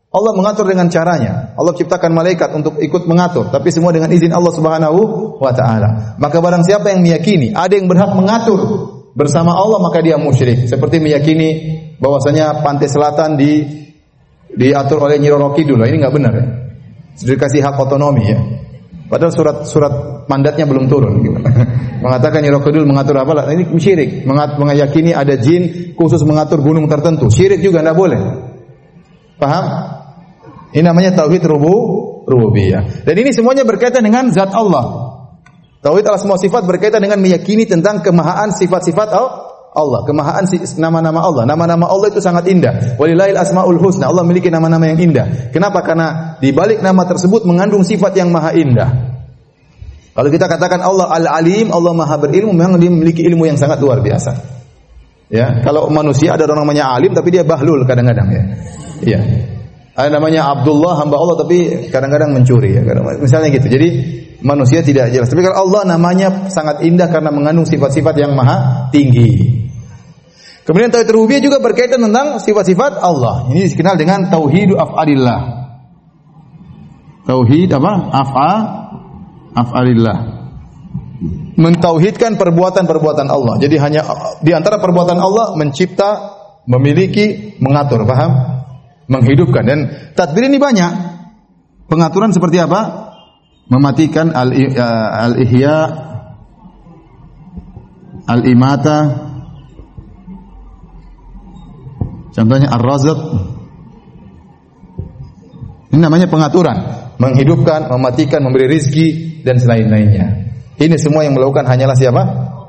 Allah mengatur dengan caranya. Allah ciptakan malaikat untuk ikut mengatur, tapi semua dengan izin Allah Subhanahu wa taala. Maka barang siapa yang meyakini ada yang berhak mengatur bersama Allah maka dia musyrik. Seperti meyakini bahwasanya pantai selatan di diatur oleh Nyi Roro Kidul. Ini enggak benar ya. Sudah dikasih hak otonomi ya. Padahal surat-surat mandatnya belum turun. Gitu. Mengatakan Kidul mengatur apa? Ini syirik. Mengat, mengayakini ada jin khusus mengatur gunung tertentu. Syirik juga enggak boleh. Paham? Ini namanya tauhid rubu rububiyah. Dan ini semuanya berkaitan dengan zat Allah. Tauhid al semua sifat berkaitan dengan meyakini tentang kemahaan sifat-sifat Allah, kemahaan nama-nama Allah. Nama-nama Allah itu sangat indah. Walillahil asmaul husna. Allah memiliki nama-nama yang indah. Kenapa? Karena di balik nama tersebut mengandung sifat yang maha indah. Kalau kita katakan Allah Al-Alim, Allah Maha berilmu, memang dia memiliki ilmu yang sangat luar biasa. Ya, kalau manusia ada orang namanya alim tapi dia bahlul kadang-kadang ya. Iya. Ada namanya Abdullah hamba Allah tapi kadang-kadang mencuri ya. Misalnya gitu. Jadi manusia tidak jelas. Tapi kalau Allah namanya sangat indah karena mengandung sifat-sifat yang maha tinggi. Kemudian tauhid rububiyah juga berkaitan tentang sifat-sifat Allah. Ini dikenal dengan tauhid af'alillah. Tauhid apa? Af'a af'alillah. Mentauhidkan perbuatan-perbuatan Allah. Jadi hanya di antara perbuatan Allah mencipta, memiliki, mengatur, paham? Menghidupkan dan tadbir ini banyak. Pengaturan seperti apa? Mematikan al-ihya al-imata contohnya ar-razq ini namanya pengaturan. Menghidupkan mematikan memberi rizki dan selain-lainnya. Ini semua yang melakukan hanyalah siapa?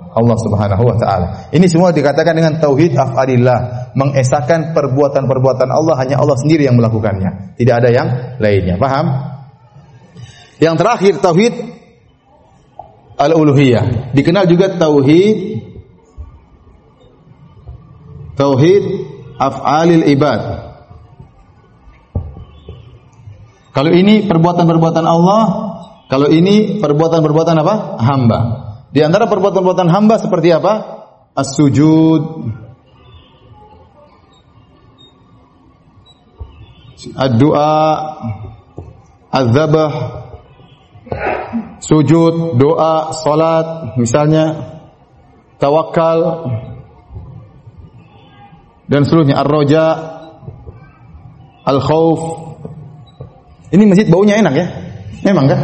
Allah Subhanahu wa taala. Ini semua dikatakan dengan tauhid af'alillah, mengesahkan perbuatan-perbuatan Allah hanya Allah sendiri yang melakukannya, tidak ada yang lainnya. Paham? Yang terakhir tauhid al-uluhiyah. Dikenal juga tauhid tauhid af'alil ibad. Kalau ini perbuatan-perbuatan Allah, kalau ini perbuatan-perbuatan apa? Hamba. Di antara perbuatan-perbuatan hamba seperti apa? As-sujud, ad-du'a, az-zabah, sujud, doa, salat, misalnya tawakal dan seluruhnya ar-roja, al-khauf. Ini masjid baunya enak ya? Memang kan?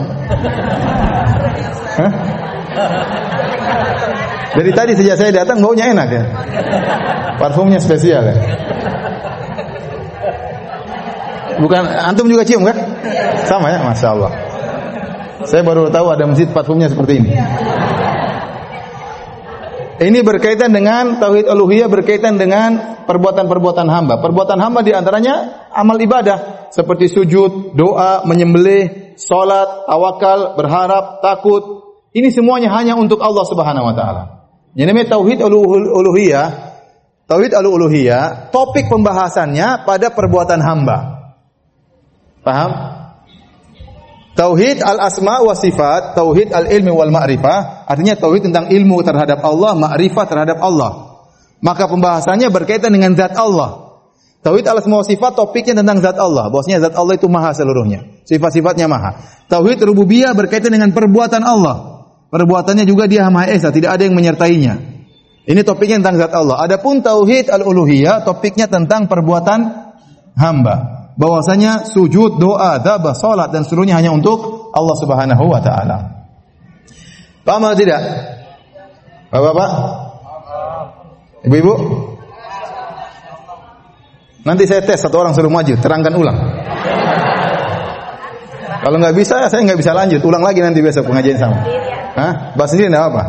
Dari tadi sejak saya datang baunya enak ya. Parfumnya spesial ya. Bukan antum juga cium kan? Sama ya, masya Allah. Saya baru tahu ada masjid parfumnya seperti ini. Ini berkaitan dengan tauhid uluhiyah berkaitan dengan perbuatan-perbuatan hamba. Perbuatan hamba di antaranya amal ibadah seperti sujud, doa, menyembelih, salat, tawakal, berharap, takut. Ini semuanya hanya untuk Allah Subhanahu wa taala. Yang namanya tauhid uluhiyah, tauhid uluhiyah, topik pembahasannya pada perbuatan hamba. Paham? Tauhid al-asma wa sifat, tauhid al-ilmi wal ma'rifah, artinya tauhid tentang ilmu terhadap Allah, ma'rifah terhadap Allah. Maka pembahasannya berkaitan dengan zat Allah. Tauhid al-asma wa sifat topiknya tentang zat Allah, bahwasanya zat Allah itu maha seluruhnya. Sifat-sifatnya maha. Tauhid rububiyah berkaitan dengan perbuatan Allah. Perbuatannya juga dia maha esa, tidak ada yang menyertainya. Ini topiknya tentang zat Allah. Adapun tauhid al-uluhiyah topiknya tentang perbuatan hamba bahwasanya sujud, doa, dzabah, salat dan seluruhnya hanya untuk Allah Subhanahu wa taala. Paham atau tidak? Bapak-bapak? Ibu-ibu? Nanti saya tes satu orang suruh maju, terangkan ulang. Kalau nggak bisa, saya nggak bisa lanjut. Ulang lagi nanti besok pengajian sama. Hah? Bahas sendiri nggak apa?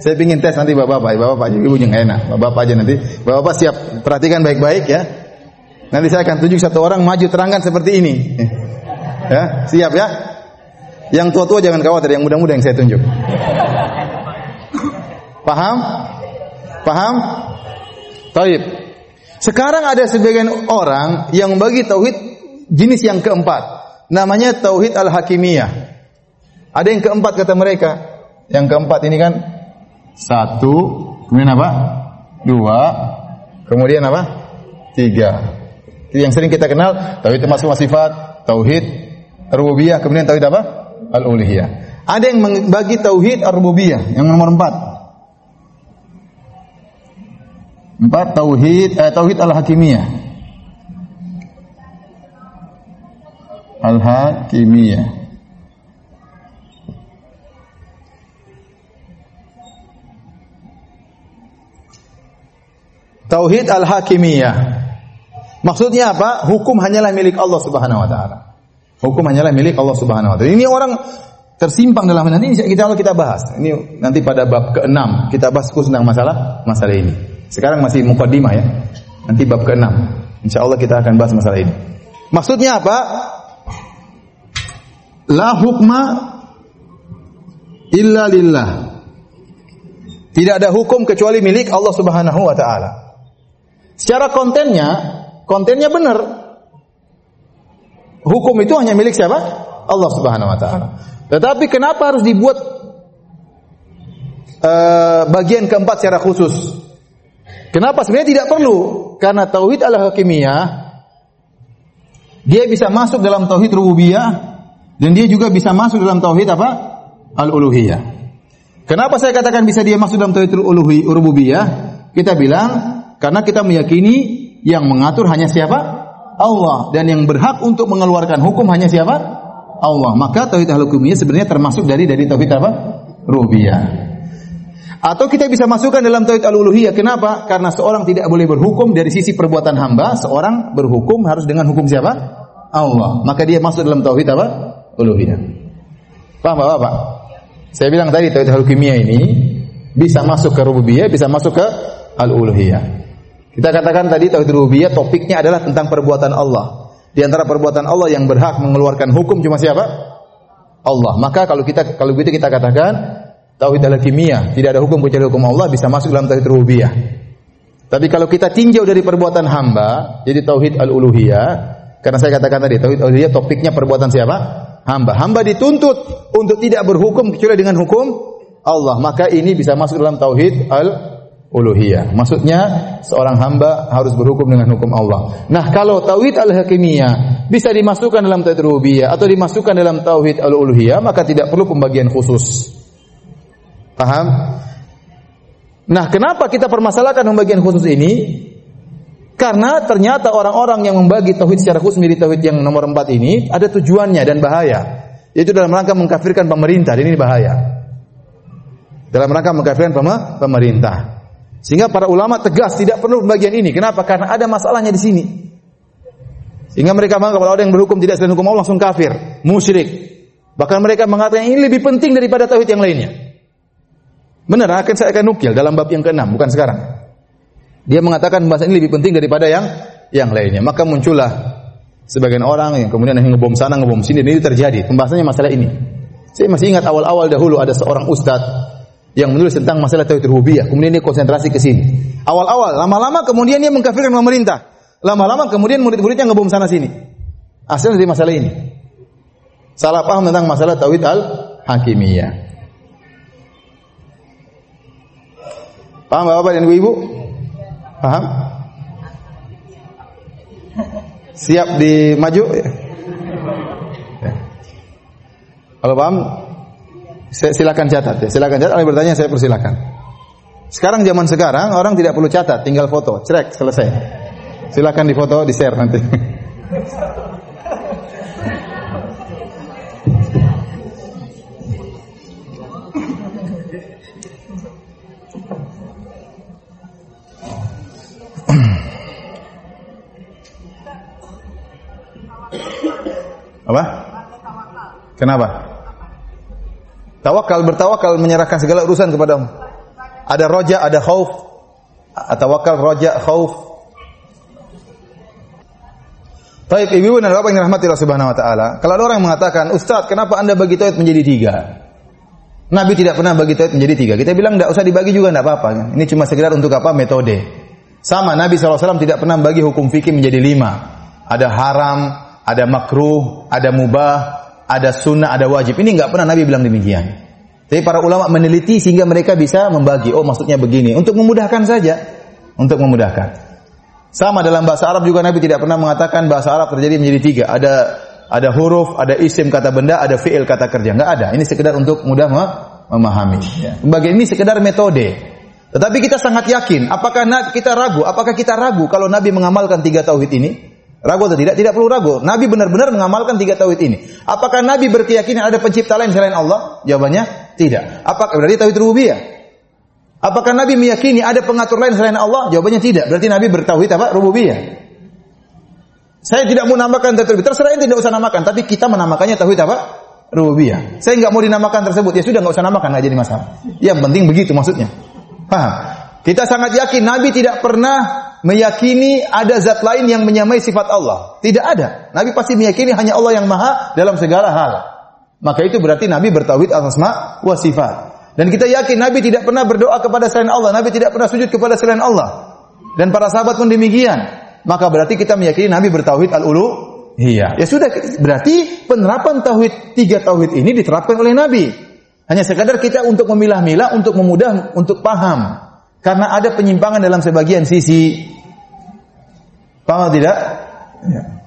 Saya ingin tes nanti bapak-bapak, bapak-bapak, ibu-ibunya nggak enak. Bapak-bapak aja nanti. Bapak-bapak siap perhatikan baik-baik ya. Nanti saya akan tunjuk satu orang maju terangkan seperti ini. Ya, siap ya? Yang tua-tua jangan khawatir, yang muda-muda yang saya tunjuk. Paham? Paham? Taib. Sekarang ada sebagian orang yang bagi tauhid jenis yang keempat. Namanya tauhid al-hakimiyah. Ada yang keempat kata mereka. Yang keempat ini kan satu, kemudian apa? Dua, kemudian apa? Tiga. Yang sering kita kenal tauhid termasuk sifat, tauhid rububiyah, kemudian tauhid apa? Al-uluhiyah. Ada yang membagi tauhid ar-rububiyah yang nomor empat. Empat tauhid eh, tauhid al-hakimiyah. Al-hakimiyah. Tauhid al-hakimiyah. Maksudnya apa? Hukum hanyalah milik Allah Subhanahu wa taala. Hukum hanyalah milik Allah Subhanahu wa taala. Ini orang tersimpang dalam nanti kita kalau kita bahas. Ini nanti pada bab ke-6 kita bahas khusus tentang masalah masalah ini. Sekarang masih mukaddimah ya. Nanti bab ke-6. Insya Allah kita akan bahas masalah ini. Maksudnya apa? La hukma illa lillah. Tidak ada hukum kecuali milik Allah Subhanahu wa taala. Secara kontennya kontennya benar. Hukum itu hanya milik siapa? Allah Subhanahu wa taala. Tetapi kenapa harus dibuat uh, bagian keempat secara khusus? Kenapa sebenarnya tidak perlu? Karena tauhid al-hakimiyah dia bisa masuk dalam tauhid rububiyah dan dia juga bisa masuk dalam tauhid apa? Al-uluhiyah. Kenapa saya katakan bisa dia masuk dalam tauhid rububiyah? Kita bilang karena kita meyakini yang mengatur hanya siapa? Allah dan yang berhak untuk mengeluarkan hukum hanya siapa? Allah. Maka tauhid al-hukumiyah sebenarnya termasuk dari dari tauhid apa? Rububiyah. Atau kita bisa masukkan dalam tauhid al-uluhiyah. Kenapa? Karena seorang tidak boleh berhukum dari sisi perbuatan hamba, seorang berhukum harus dengan hukum siapa? Allah. Maka dia masuk dalam tauhid apa? Uluhiyah. Paham Bapak? Saya bilang tadi tauhid al-hukumiyah ini bisa masuk ke rububiyah, bisa masuk ke al-uluhiyah. Kita katakan tadi tauhid rububiyah topiknya adalah tentang perbuatan Allah. Di antara perbuatan Allah yang berhak mengeluarkan hukum cuma siapa? Allah. Maka kalau kita kalau begitu kita katakan tauhid al-kimia, tidak ada hukum kecuali hukum Allah bisa masuk dalam tauhid rububiyah. Tapi kalau kita tinjau dari perbuatan hamba, jadi tauhid al-uluhiyah, karena saya katakan tadi tauhid al-uluhiyah topiknya perbuatan siapa? Hamba. Hamba dituntut untuk tidak berhukum kecuali dengan hukum Allah. Maka ini bisa masuk dalam tauhid al uluhiyah. Maksudnya seorang hamba harus berhukum dengan hukum Allah. Nah, kalau tauhid al-hakimiyah bisa dimasukkan dalam tauhid rububiyah atau dimasukkan dalam tauhid al-uluhiyah, maka tidak perlu pembagian khusus. Paham? Nah, kenapa kita permasalahkan pembagian khusus ini? Karena ternyata orang-orang yang membagi tauhid secara khusus menjadi tauhid yang nomor empat ini ada tujuannya dan bahaya. Yaitu dalam rangka mengkafirkan pemerintah. Ini bahaya. Dalam rangka mengkafirkan pemerintah. Sehingga para ulama tegas tidak perlu bagian ini. Kenapa? Karena ada masalahnya di sini. Sehingga mereka menganggap kalau ada yang berhukum tidak selain hukum Allah langsung kafir, musyrik. Bahkan mereka mengatakan ini lebih penting daripada tauhid yang lainnya. Benar, akan saya akan nukil dalam bab yang keenam, bukan sekarang. Dia mengatakan bahasa ini lebih penting daripada yang yang lainnya. Maka muncullah sebagian orang yang kemudian yang ngebom sana, ngebom sini, dan ini terjadi. Pembahasannya masalah ini. Saya masih ingat awal-awal dahulu ada seorang ustadz yang menulis tentang masalah tauhid rububiyah. Kemudian dia konsentrasi ke sini. Awal-awal, lama-lama kemudian dia mengkafirkan pemerintah. Lama-lama kemudian murid-muridnya ngebom sana sini. Asal dari masalah ini. Salah paham tentang masalah tauhid al-hakimiyah. Paham Bapak dan Ibu? Paham? Siap di maju? Ya. Kalau paham, silakan catat ya. Silakan catat. Kalau bertanya saya persilakan. Sekarang zaman sekarang orang tidak perlu catat, tinggal foto, cerek selesai. Silakan difoto, di share nanti. Apa? Kenapa? Tawakal bertawakal menyerahkan segala urusan kepadamu. Ada roja, ada khauf. Tawakal, roja, khauf. Baik, ibu dan bapak yang rahmati Allah Subhanahu wa taala. Kalau ada orang yang mengatakan, "Ustaz, kenapa Anda bagi tauhid menjadi tiga?" Nabi tidak pernah bagi tauhid menjadi tiga. Kita bilang tidak usah dibagi juga tidak apa-apa. Ini cuma sekedar untuk apa? Metode. Sama Nabi SAW tidak pernah bagi hukum fikih menjadi lima. Ada haram, ada makruh, ada mubah, ada sunnah, ada wajib. Ini nggak pernah Nabi bilang demikian. Tapi para ulama meneliti sehingga mereka bisa membagi. Oh maksudnya begini. Untuk memudahkan saja. Untuk memudahkan. Sama dalam bahasa Arab juga Nabi tidak pernah mengatakan bahasa Arab terjadi menjadi tiga. Ada ada huruf, ada isim kata benda, ada fiil kata kerja. Enggak ada. Ini sekedar untuk mudah memahami. Ya. Bagian ini sekedar metode. Tetapi kita sangat yakin. Apakah kita ragu? Apakah kita ragu kalau Nabi mengamalkan tiga tauhid ini? Ragu atau tidak? Tidak perlu ragu. Nabi benar-benar mengamalkan tiga tauhid ini. Apakah Nabi berkeyakinan ada pencipta lain selain Allah? Jawabannya tidak. Apakah berarti tauhid rububiyah? Apakah Nabi meyakini ada pengatur lain selain Allah? Jawabannya tidak. Berarti Nabi bertauhid apa? Rububiyah. Saya tidak mau namakan tauhid. Terserah tidak usah namakan, tapi kita menamakannya tauhid apa? Rububiyah. Saya nggak mau dinamakan tersebut. Ya sudah nggak usah namakan, nggak jadi masalah. Yang penting begitu maksudnya. Paham? Kita sangat yakin Nabi tidak pernah meyakini ada zat lain yang menyamai sifat Allah. Tidak ada. Nabi pasti meyakini hanya Allah yang maha dalam segala hal. Maka itu berarti Nabi bertauhid atas ma wa sifat. Dan kita yakin Nabi tidak pernah berdoa kepada selain Allah, Nabi tidak pernah sujud kepada selain Allah. Dan para sahabat pun demikian. Maka berarti kita meyakini Nabi bertauhid al-ulu. Iya. Ya sudah, berarti penerapan tauhid tiga tauhid ini diterapkan oleh Nabi. Hanya sekadar kita untuk memilah-milah, untuk memudah, untuk paham. Karena ada penyimpangan dalam sebagian sisi. Paham tidak? Ya.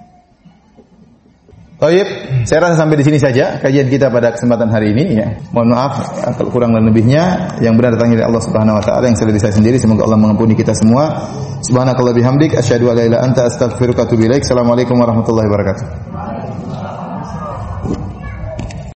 Saya rasa sampai di sini saja kajian kita pada kesempatan hari ini ya. Mohon maaf kalau kurang dan lebihnya yang benar datang dari Allah Subhanahu wa taala yang saya sendiri semoga Allah mengampuni kita semua. Subhanakallah bihamdik asyhadu an anta astaghfiruka wa. Assalamualaikum warahmatullahi wabarakatuh.